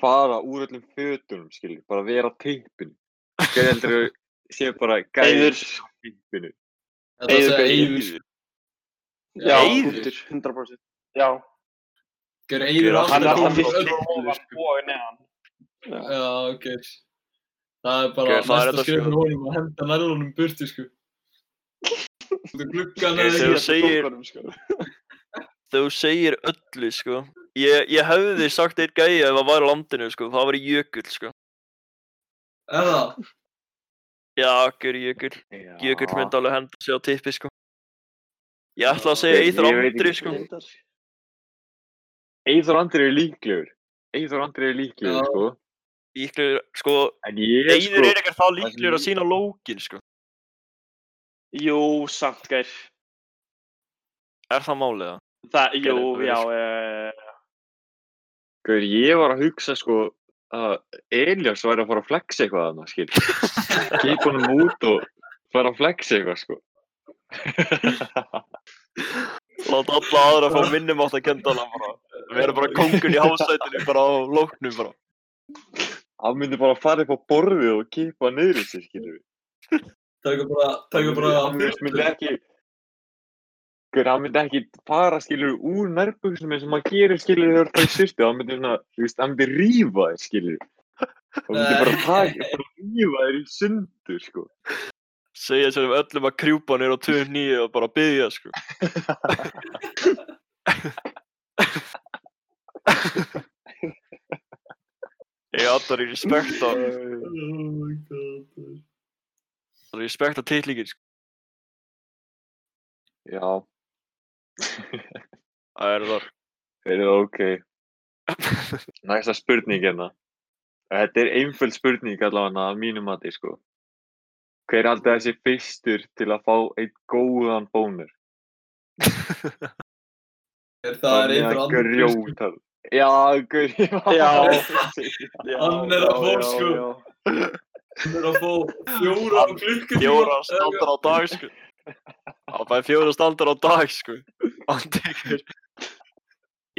fara úr öllum fötunum, skilur, bara vera á tippinu? Hver heldur sé bara gæður Eiður. á tippinu? Þetta Eiður segja Björn. Eiður. Já, Eiður? punktur, 100%. Já, Gjör Eiður Hann hann er alltaf alltaf fyrst ofan sko. og neðan. Já, ok. Það er bara Ok, það er næsta þetta, skrif sko. fyrir honum að henda nærlunum burti, sko. Þú þegar þú ekki. segir, þegar þú segir öllu, sko. Ég, ég hefði sagt eitt gæja ef það væri á landinu, sko. Það væri jökull, sko. Er það? Já, gör jökull. Já. Jökull myndi alveg henda sig á tippi, sko. Ég ætla að segja veit Andri, sko. Eithor Andri er líklegur. Eithor Andri er líklegur, sko. Líklegur, sko, Eithor sko, er ekkert sem líklegur að sína lókin, sko. Jú, samt, gær. Er það málið, það? Jú, já, uh, Gaur, ég var að hugsa, sko, að Elias væri að fara að flexa eitthvað þarna, skil. (laughs) Keipa honum út og fara að flexa eitthvað, sko. (laughs) Láta alla aðra að fá minnum átt að kenda hana bara. Við erum bara kóngun í hásætinu, bara á lóknum, bara. Hann myndi bara fara upp á borðið og keipa niður í sig, skilur við. Taka bara, taka bara hann myndi ekki hann myndi ekki fara, skilur við, úr nærbuxunum eins og maður gerir, skilur við, þegar það er sýstu. Hann myndi svona, þú veist, hann myndi rífa þér, skilur við. Hann myndi bara taka, bara rífa þér í sundur, sko. Segja sér um öllum að krjúpa nýr á 29 og bara byggja, sko. Ég allar í respekt á, respekt á titlíkinn, sko. Já, Það er þar. það er ok. (laughs) Næsta spurning hérna. Þetta er einföld spurning allavega að mínum mati, sko. Hver er alltaf þessi fyrstur til að fá einn góðan bónur? (laughs) Er það er einhver andur, sko. Já, ég var (laughs) Já. Hann er að fá, sko. Hann er að fá fjóra klukkutíma. Fjóra standar á dag, sko. Það fæði fjóra standar á dag, sko. Hann tekur.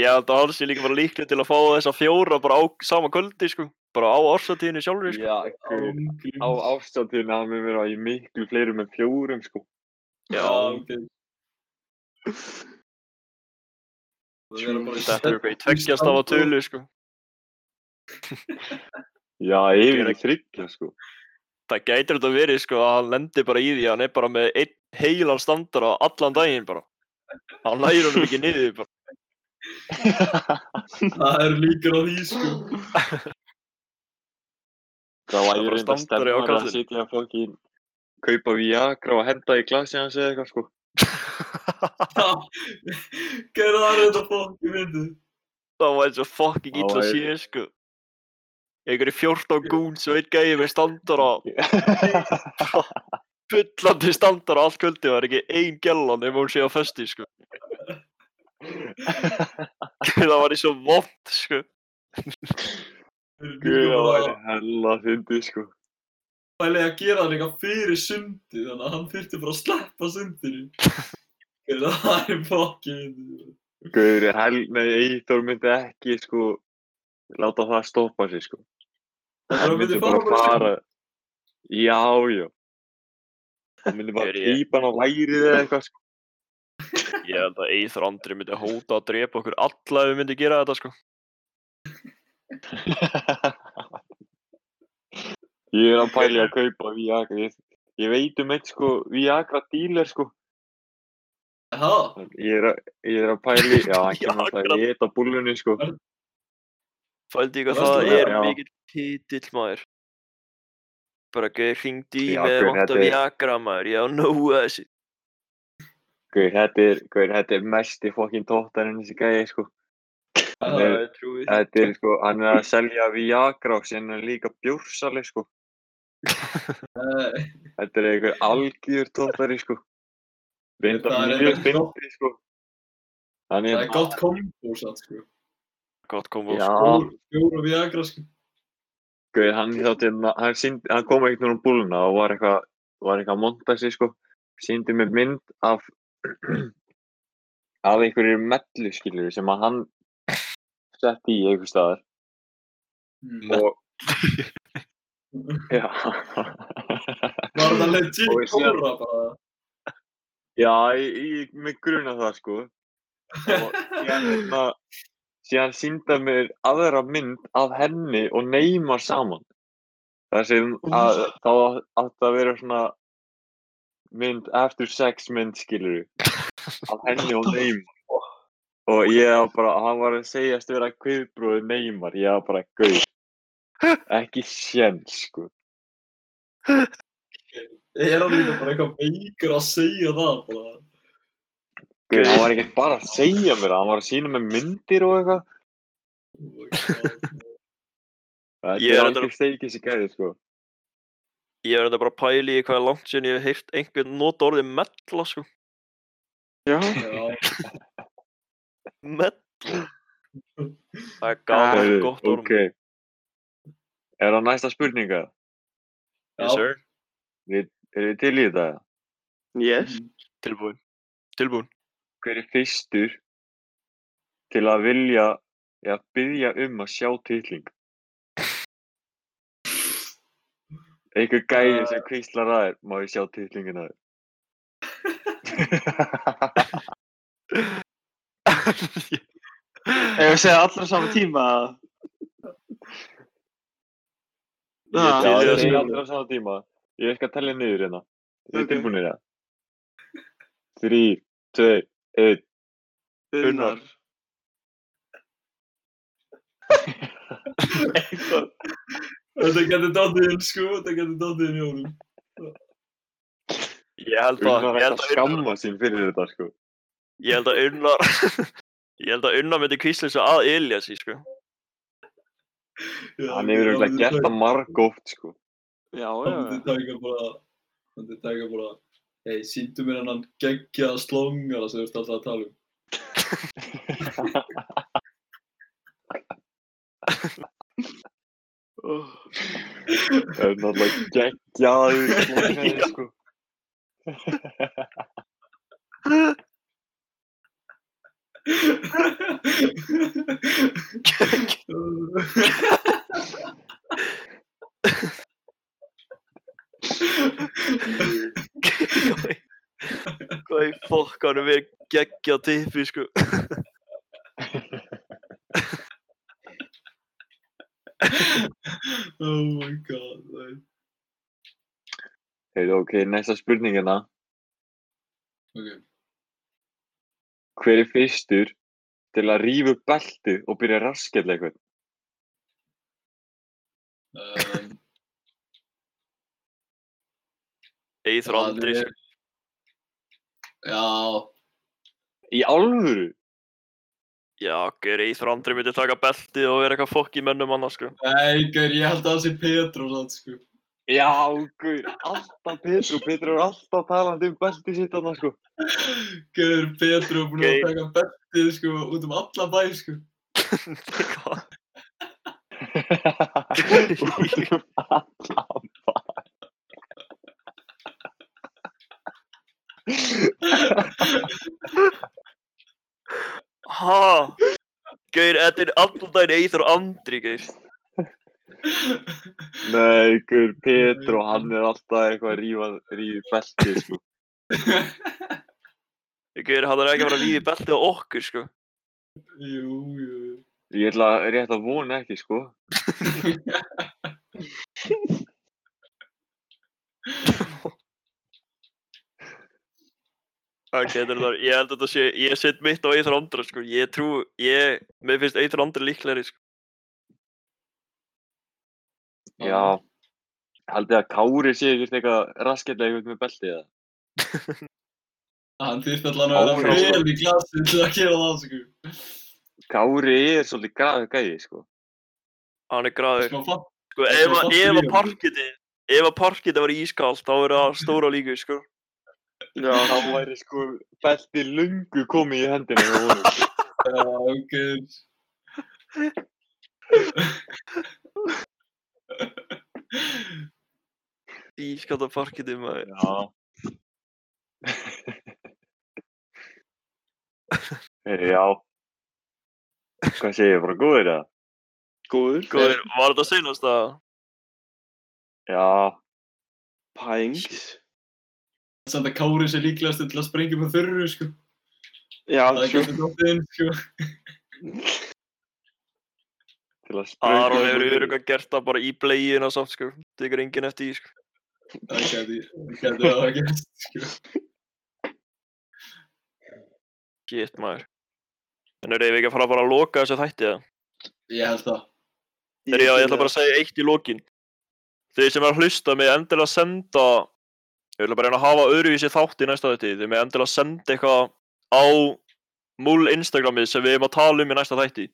Ég held að hann sé líka bara líklega til að fá þessa fjóra bara á sama kvöldi, sko. Bara á orsatíðinu sjálfur, sko. Já, á ástæðinu hann við vera í miklu fleirum en fjórum, sko. Já, ok. Það er bara í Þetta er eitthvað í tveggjast af að tölu, sko. Já, yfir þryggja, sko. Það gætir þetta verið, sko, að hann lendir bara í því að hann er bara með einn heilan standar á allan daginn, bara. Hann lægir honum ekki niður, bara. Það er líkur á því, sko. (laughs) Það Það væri bara reynda stefnar að sitja að fokkin kaupa Viagra og henda í glasi hans eða eitthvað, sko. Gerðu það er þetta fokki myndið. Það var eins og fucking Það illa var- sé, sko. Einhverju 14 gún sem einn gæði með standar á, fullandi standar á allt kvöldi og það er ekki ein gellan ef hún sé á fösti, sko. (laughs) (laughs) það var eins og vond, sko. Guð, það væri hella fyndið, sko. Pælið að gera það líka fyrir sundi, þannig að hann þurfti bara að sleppa sundinu. (laughs) Það er fokki myndið. Guður, hel, nei, Eithor myndi ekki, sko, láta það stoppa sig, sko. Það Hann myndi bara fara, já, já. Hann myndi bara ég- kýpa hann á lærið eða eitthvað, sko. Ég held að Eithor Andri myndi hóta að drepa okkur alla ef við myndi gera þetta, sko. (laughs) Ég er að pæli að kaupa Viagra, ég, ég veit um eitt, sko, Viagra dealer, sko. Já, Ég er að, ég er að pæli, já, hann kemur alltaf Viagra- að geta búllunni, sko. Fældi ykkur Varstu það er Já. mikill titill maður. Bara gauð hringdi í mig og er- Viagra maður, ég á nógu að þessu. Guður, þetta er, er mesti fokkin tóttarinn þessi gæði, sko. Það er trúið. þetta er, sko, hann er að selja Viagra og síðan er líka bjórsali, sko. (laughs) Þetta er einhver algjör tóttari, sko. Er mjög fyndið, sko. Hann það er, gott kombo satt, sko. Gott kombo. já, Fjór- Fjóra Viagra, sko. guður, hann þátti, hann hann kom einhvern veginn úr búluna og var eitthvað, var eitthvað að monta sig, sko. Síndi mér mynd af, (clears throat) af einhverju mellu, skilur sem að hann sett í einhver staðar Mm. og, (laughs) já. Var það legit kóra bara? Já, ég, ég mig gruna það sko og síðan, hérna, síðan sínda mér aðra mynd af henni og Neymar saman þar sem að, þá átti að vera svona mynd after sex mynd skilur (laughs) af henni og Neymar og ég var bara, hann var að segjast vera kviðbróður Neymar, ég var bara gauð ekki séns sko. Er hann líka bara eitthvað veikur að segja það bara? Guð, hann var ekki bara að segja mér það, hann var að sína með myndir og eitthvað. Oh Ég er alveg steikið sér gæði sko. Ég er þetta bara að pæli í hvað er langt síðan ég hef heyrt einhvern nota orðið mella, sko. Já Já, Mella. Það er gaman, Heyrðu, gott orð. Ok. Er það næsta spurninga? Yes, sir. Er þið til í þetta? Yes. Tilbúin. Tilbúin. Hver er fyrstur til að vilja eða byggja um að sjá titling? Einhver gæði sem kvíslar að þér, má ég sjá titlingin að (laughs) þér? (laughs) Ef við segja allra saman tíma Ég Ah, Já, í það að er segja allir á sama tíma. Ég skal tellja niður hérna. Þið okay. tilbúinir það? Þrýr, tveir, einn. Unnar þetta getur dottið inn sko, þetta getur dottið inn í honum. Ég held að, Unnar ég held að skamma sín fyrir þetta, sko. Ég held að unnar, (laughs) ég held að unnar myndi kvísla þessu að Eliassi, sko. Já, Hann hefur hann auðvitað gert það margóft, sko. Já, Hann já, myndi taka bara, hann myndi taka bara, hei, síndu mér hennan geggjaða slongara sem þú ert alltaf að tala um. Það er náttúrulega geggjaður, (laughs) slangari, sko. (laughs) Hvað í fokkanum er geggja tippi, sko. oh my god. Heyrðu, ok, næsta spurningina. Ok. Hver er fyrstur til að rífa upp beltið og byrja að raskella eitthvað? Um, Eithur það Andri, sko. Já, Í alvöru? Já, gaur, Eithor Andri myndi taka beltið og vera eitthvað fokk í mönnum annars, sko. nei, gaur, ég held að það sé Petro, satt, sko. Já, guð, alltaf Petru, Petru er alltaf talandi um belti sitt annars, sko. Gaur, Petro er búin að taka bettið, sko, út um alla bæ, sko. Hvað? Ha? Gaur, þetta er allan daginn Eithor Andri, gaur. (laughs) Nei, guð, Petru, hann er alltaf eitthvað að rífa, rífa belti, sko. (laughs) Gaur, hann er ekki að fara að lífi beltið á okkur, sko. Jú, jú. Ég ætla rétt að vona ekki, sko. (laughs) Ok, þetta er það, ég held að þetta sé, ég set mitt á Eithor Andra, sko. Ég trú, ég, mér finnst Eithor Andri líklegri, sko. Já, haldið að Kári sé ekkert eitthvað rasketlega eitthvað með beltið, eða? Hann þýrst allan að vera vel í klassi til að gera það, sko. Kári er svolítið graður gæði, sko. Hann er fatt. Sko, ef að, fast ef að að parketið var ískalt, þá er það stóra líku, sko. Já, (laughs) þá væri sko beltið lungu komið í hendina hjá honum. Já, ok. (laughs) Ískalt að parketið, maður. Já. (laughs) Já. Hvað segir ég, bara góður það? Góður. Góður, var þetta seinast að? Já, Pængs. Samt að Kári sé líklegast til að sprengja með þurru, sko. Já, Það sko. getur dóttið inn, sko. Að. Aron hefur öruglega gert það bara í og sátt, sko. Tekur enginn eftir því, sko. Það geti, það geti það að gerst, sko. Shit, maður. En eru við ekki að fara bara að loka þessu þætti, eða? Ég held það. Þegar ég, ég ætla bara að segja eitt í lokin. Þeir sem er að hlusta með endilega að senda, ég ætla bara að reyna að hafa öðruvísi þátt í næsta þætti, þeir með endilega að senda eitthvað á múl Instagramið sem við erum að tala um í næsta þætti.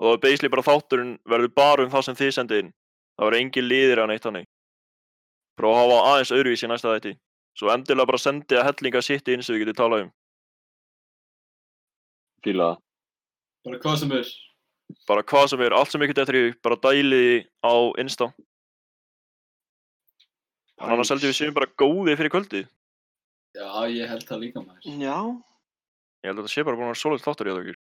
Og það er basically bara þátturinn verður bara um það sem þið sendið inn. Það verður engin liðir að neitt þannig. Prófa að hafa aðeins öðruvísi í næsta þætti. Svo endilega bara sendið að hellinga sitt inn sem við getum talað um. Fíla það. Bara hvað sem er. Bara hvað sem er, allt sem ykkur í hug, bara dælið því á Insta. En annars held ég við séum bara góðið fyrir kvöldið. Já, ég held það líka, maður. Já. Ég held að þetta sé bara búin að vera svolítið þáttur í það okkur.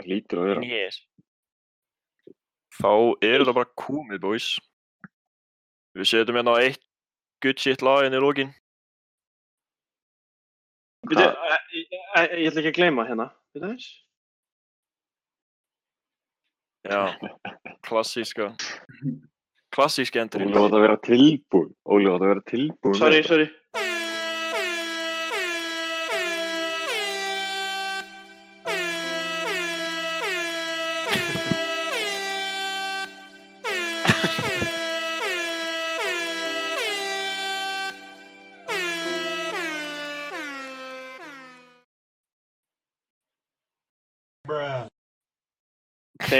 Það lítur að vera. Yes. Þá er þetta bara komið, boys. Við setjum hérna eitt good shit lag inn í lókin. Ég, ætla ekki að gleyma hérna. Bíddu aðeins. Já, klassíska. Klassíski Óli endurinn. átt að vera tilbúin. Óli átt að vera tilbúin. Sorry, sorry.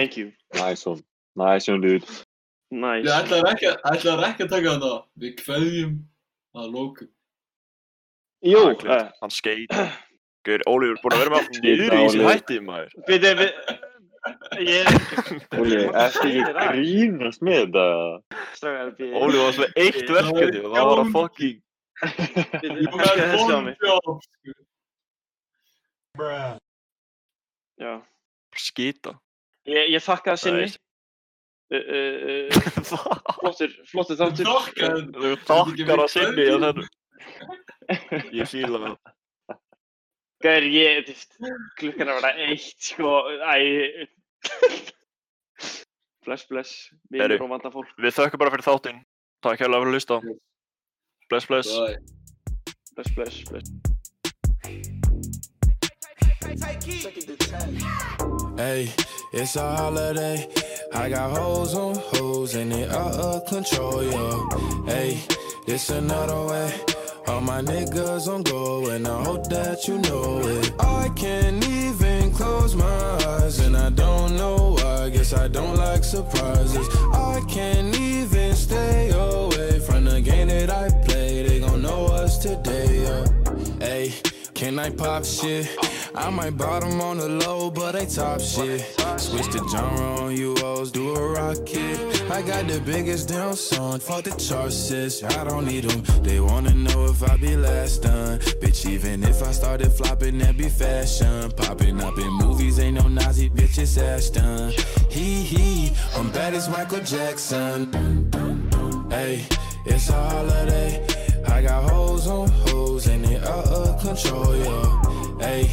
Thank you. Nice one. Nice one, dude. Nice. Ég ætlaði ekki, að- ætlaðir ekki að taka þetta. Við kveðjum að lókum. Jú, uh, Hann skeit. Guður, Óli er búin að vera með allt niður í þessi Óli. hætti, maður. bíddu, við... Ég ekki... Óli, ertu ekki að grínast með þetta? Strákar, bíddu. Óli var með eitt Ég- verkefni og það var að fucking... Bíddu, You ekki had þessi á sko. Já. Skita. Ég, ég þakka það sinni. Uh, uh, uh, flottur, flottur þáttur. Þú takkar (laughs) að sinni að þennu. Ég fíla það. Gæður, ég, klukkan er að vera eitt, sko, æ... (laughs) bless, bless, vinur og vanda fólk. Við þökkum bara fyrir þáttinn. Takk hérlega fyrir að hlusta. Bless, bless. Bye. Bless, bless, bless. Hey, it's a holiday. I got hoes on hoes and they out of control, yo. Hey, this another way. All my niggas on go, and I hope that you know it. I can't even close my eyes, and I don't know why. Guess I don't like surprises. I can't even stay away from the game that I play. They gon' know us today, yeah. Hey, can I pop shit? I might bottom on the low, but they top shit. Switch the genre on you hoes, do a rocket. I got the biggest damn song, fuck the charts. I don't need them. They wanna know if I be last done. Bitch, even if I started flopping, that be fashion. Popping up in movies, ain't no Nazi bitch, it's Ashton. Hee hee, I'm bad as Michael Jackson. Hey, it's a holiday. I got hoes on hoes and they out of control, yeah. Hey,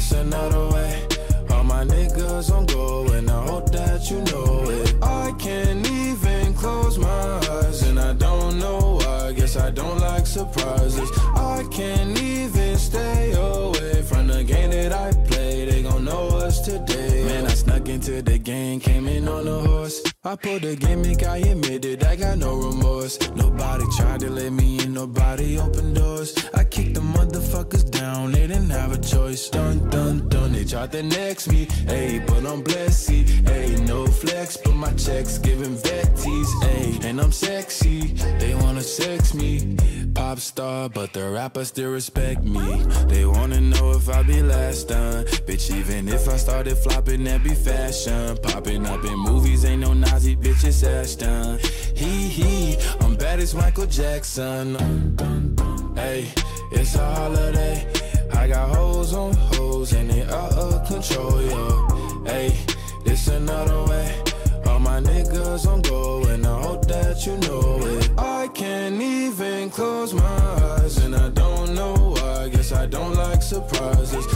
this another way. All my niggas on go and I hope that you know it. I can't even close my eyes and I don't know why. Guess I don't like surprises. I can't even stay away from the game that I play. They gon' know us today. Man, I snuck into the game, came in on a horse. I pulled a gimmick, I admit it, I got no remorse. Nobody tried to let me in, nobody opened doors. I kicked the motherfuckers down, they didn't have a choice. Dun dun dun, they tried to next me. Hey, but I'm blessed, hey, no flex, but my checks giving vetties, hey, and I'm sexy. They wanna sex me. Pop star, but the rappers still respect me. They wanna know if I be last done. Bitch, even if I started flopping, that be fashion. Popping up in movies, ain't no Nazi bitch, it's Ashton. He hee, I'm bad as Michael Jackson. Hey, it's a holiday. I got hoes on hoes and they out of control, yo. Hey, this another way. All my niggas on go and I hope that you know it. I can't even close my eyes and I don't know why. Guess I don't like surprises.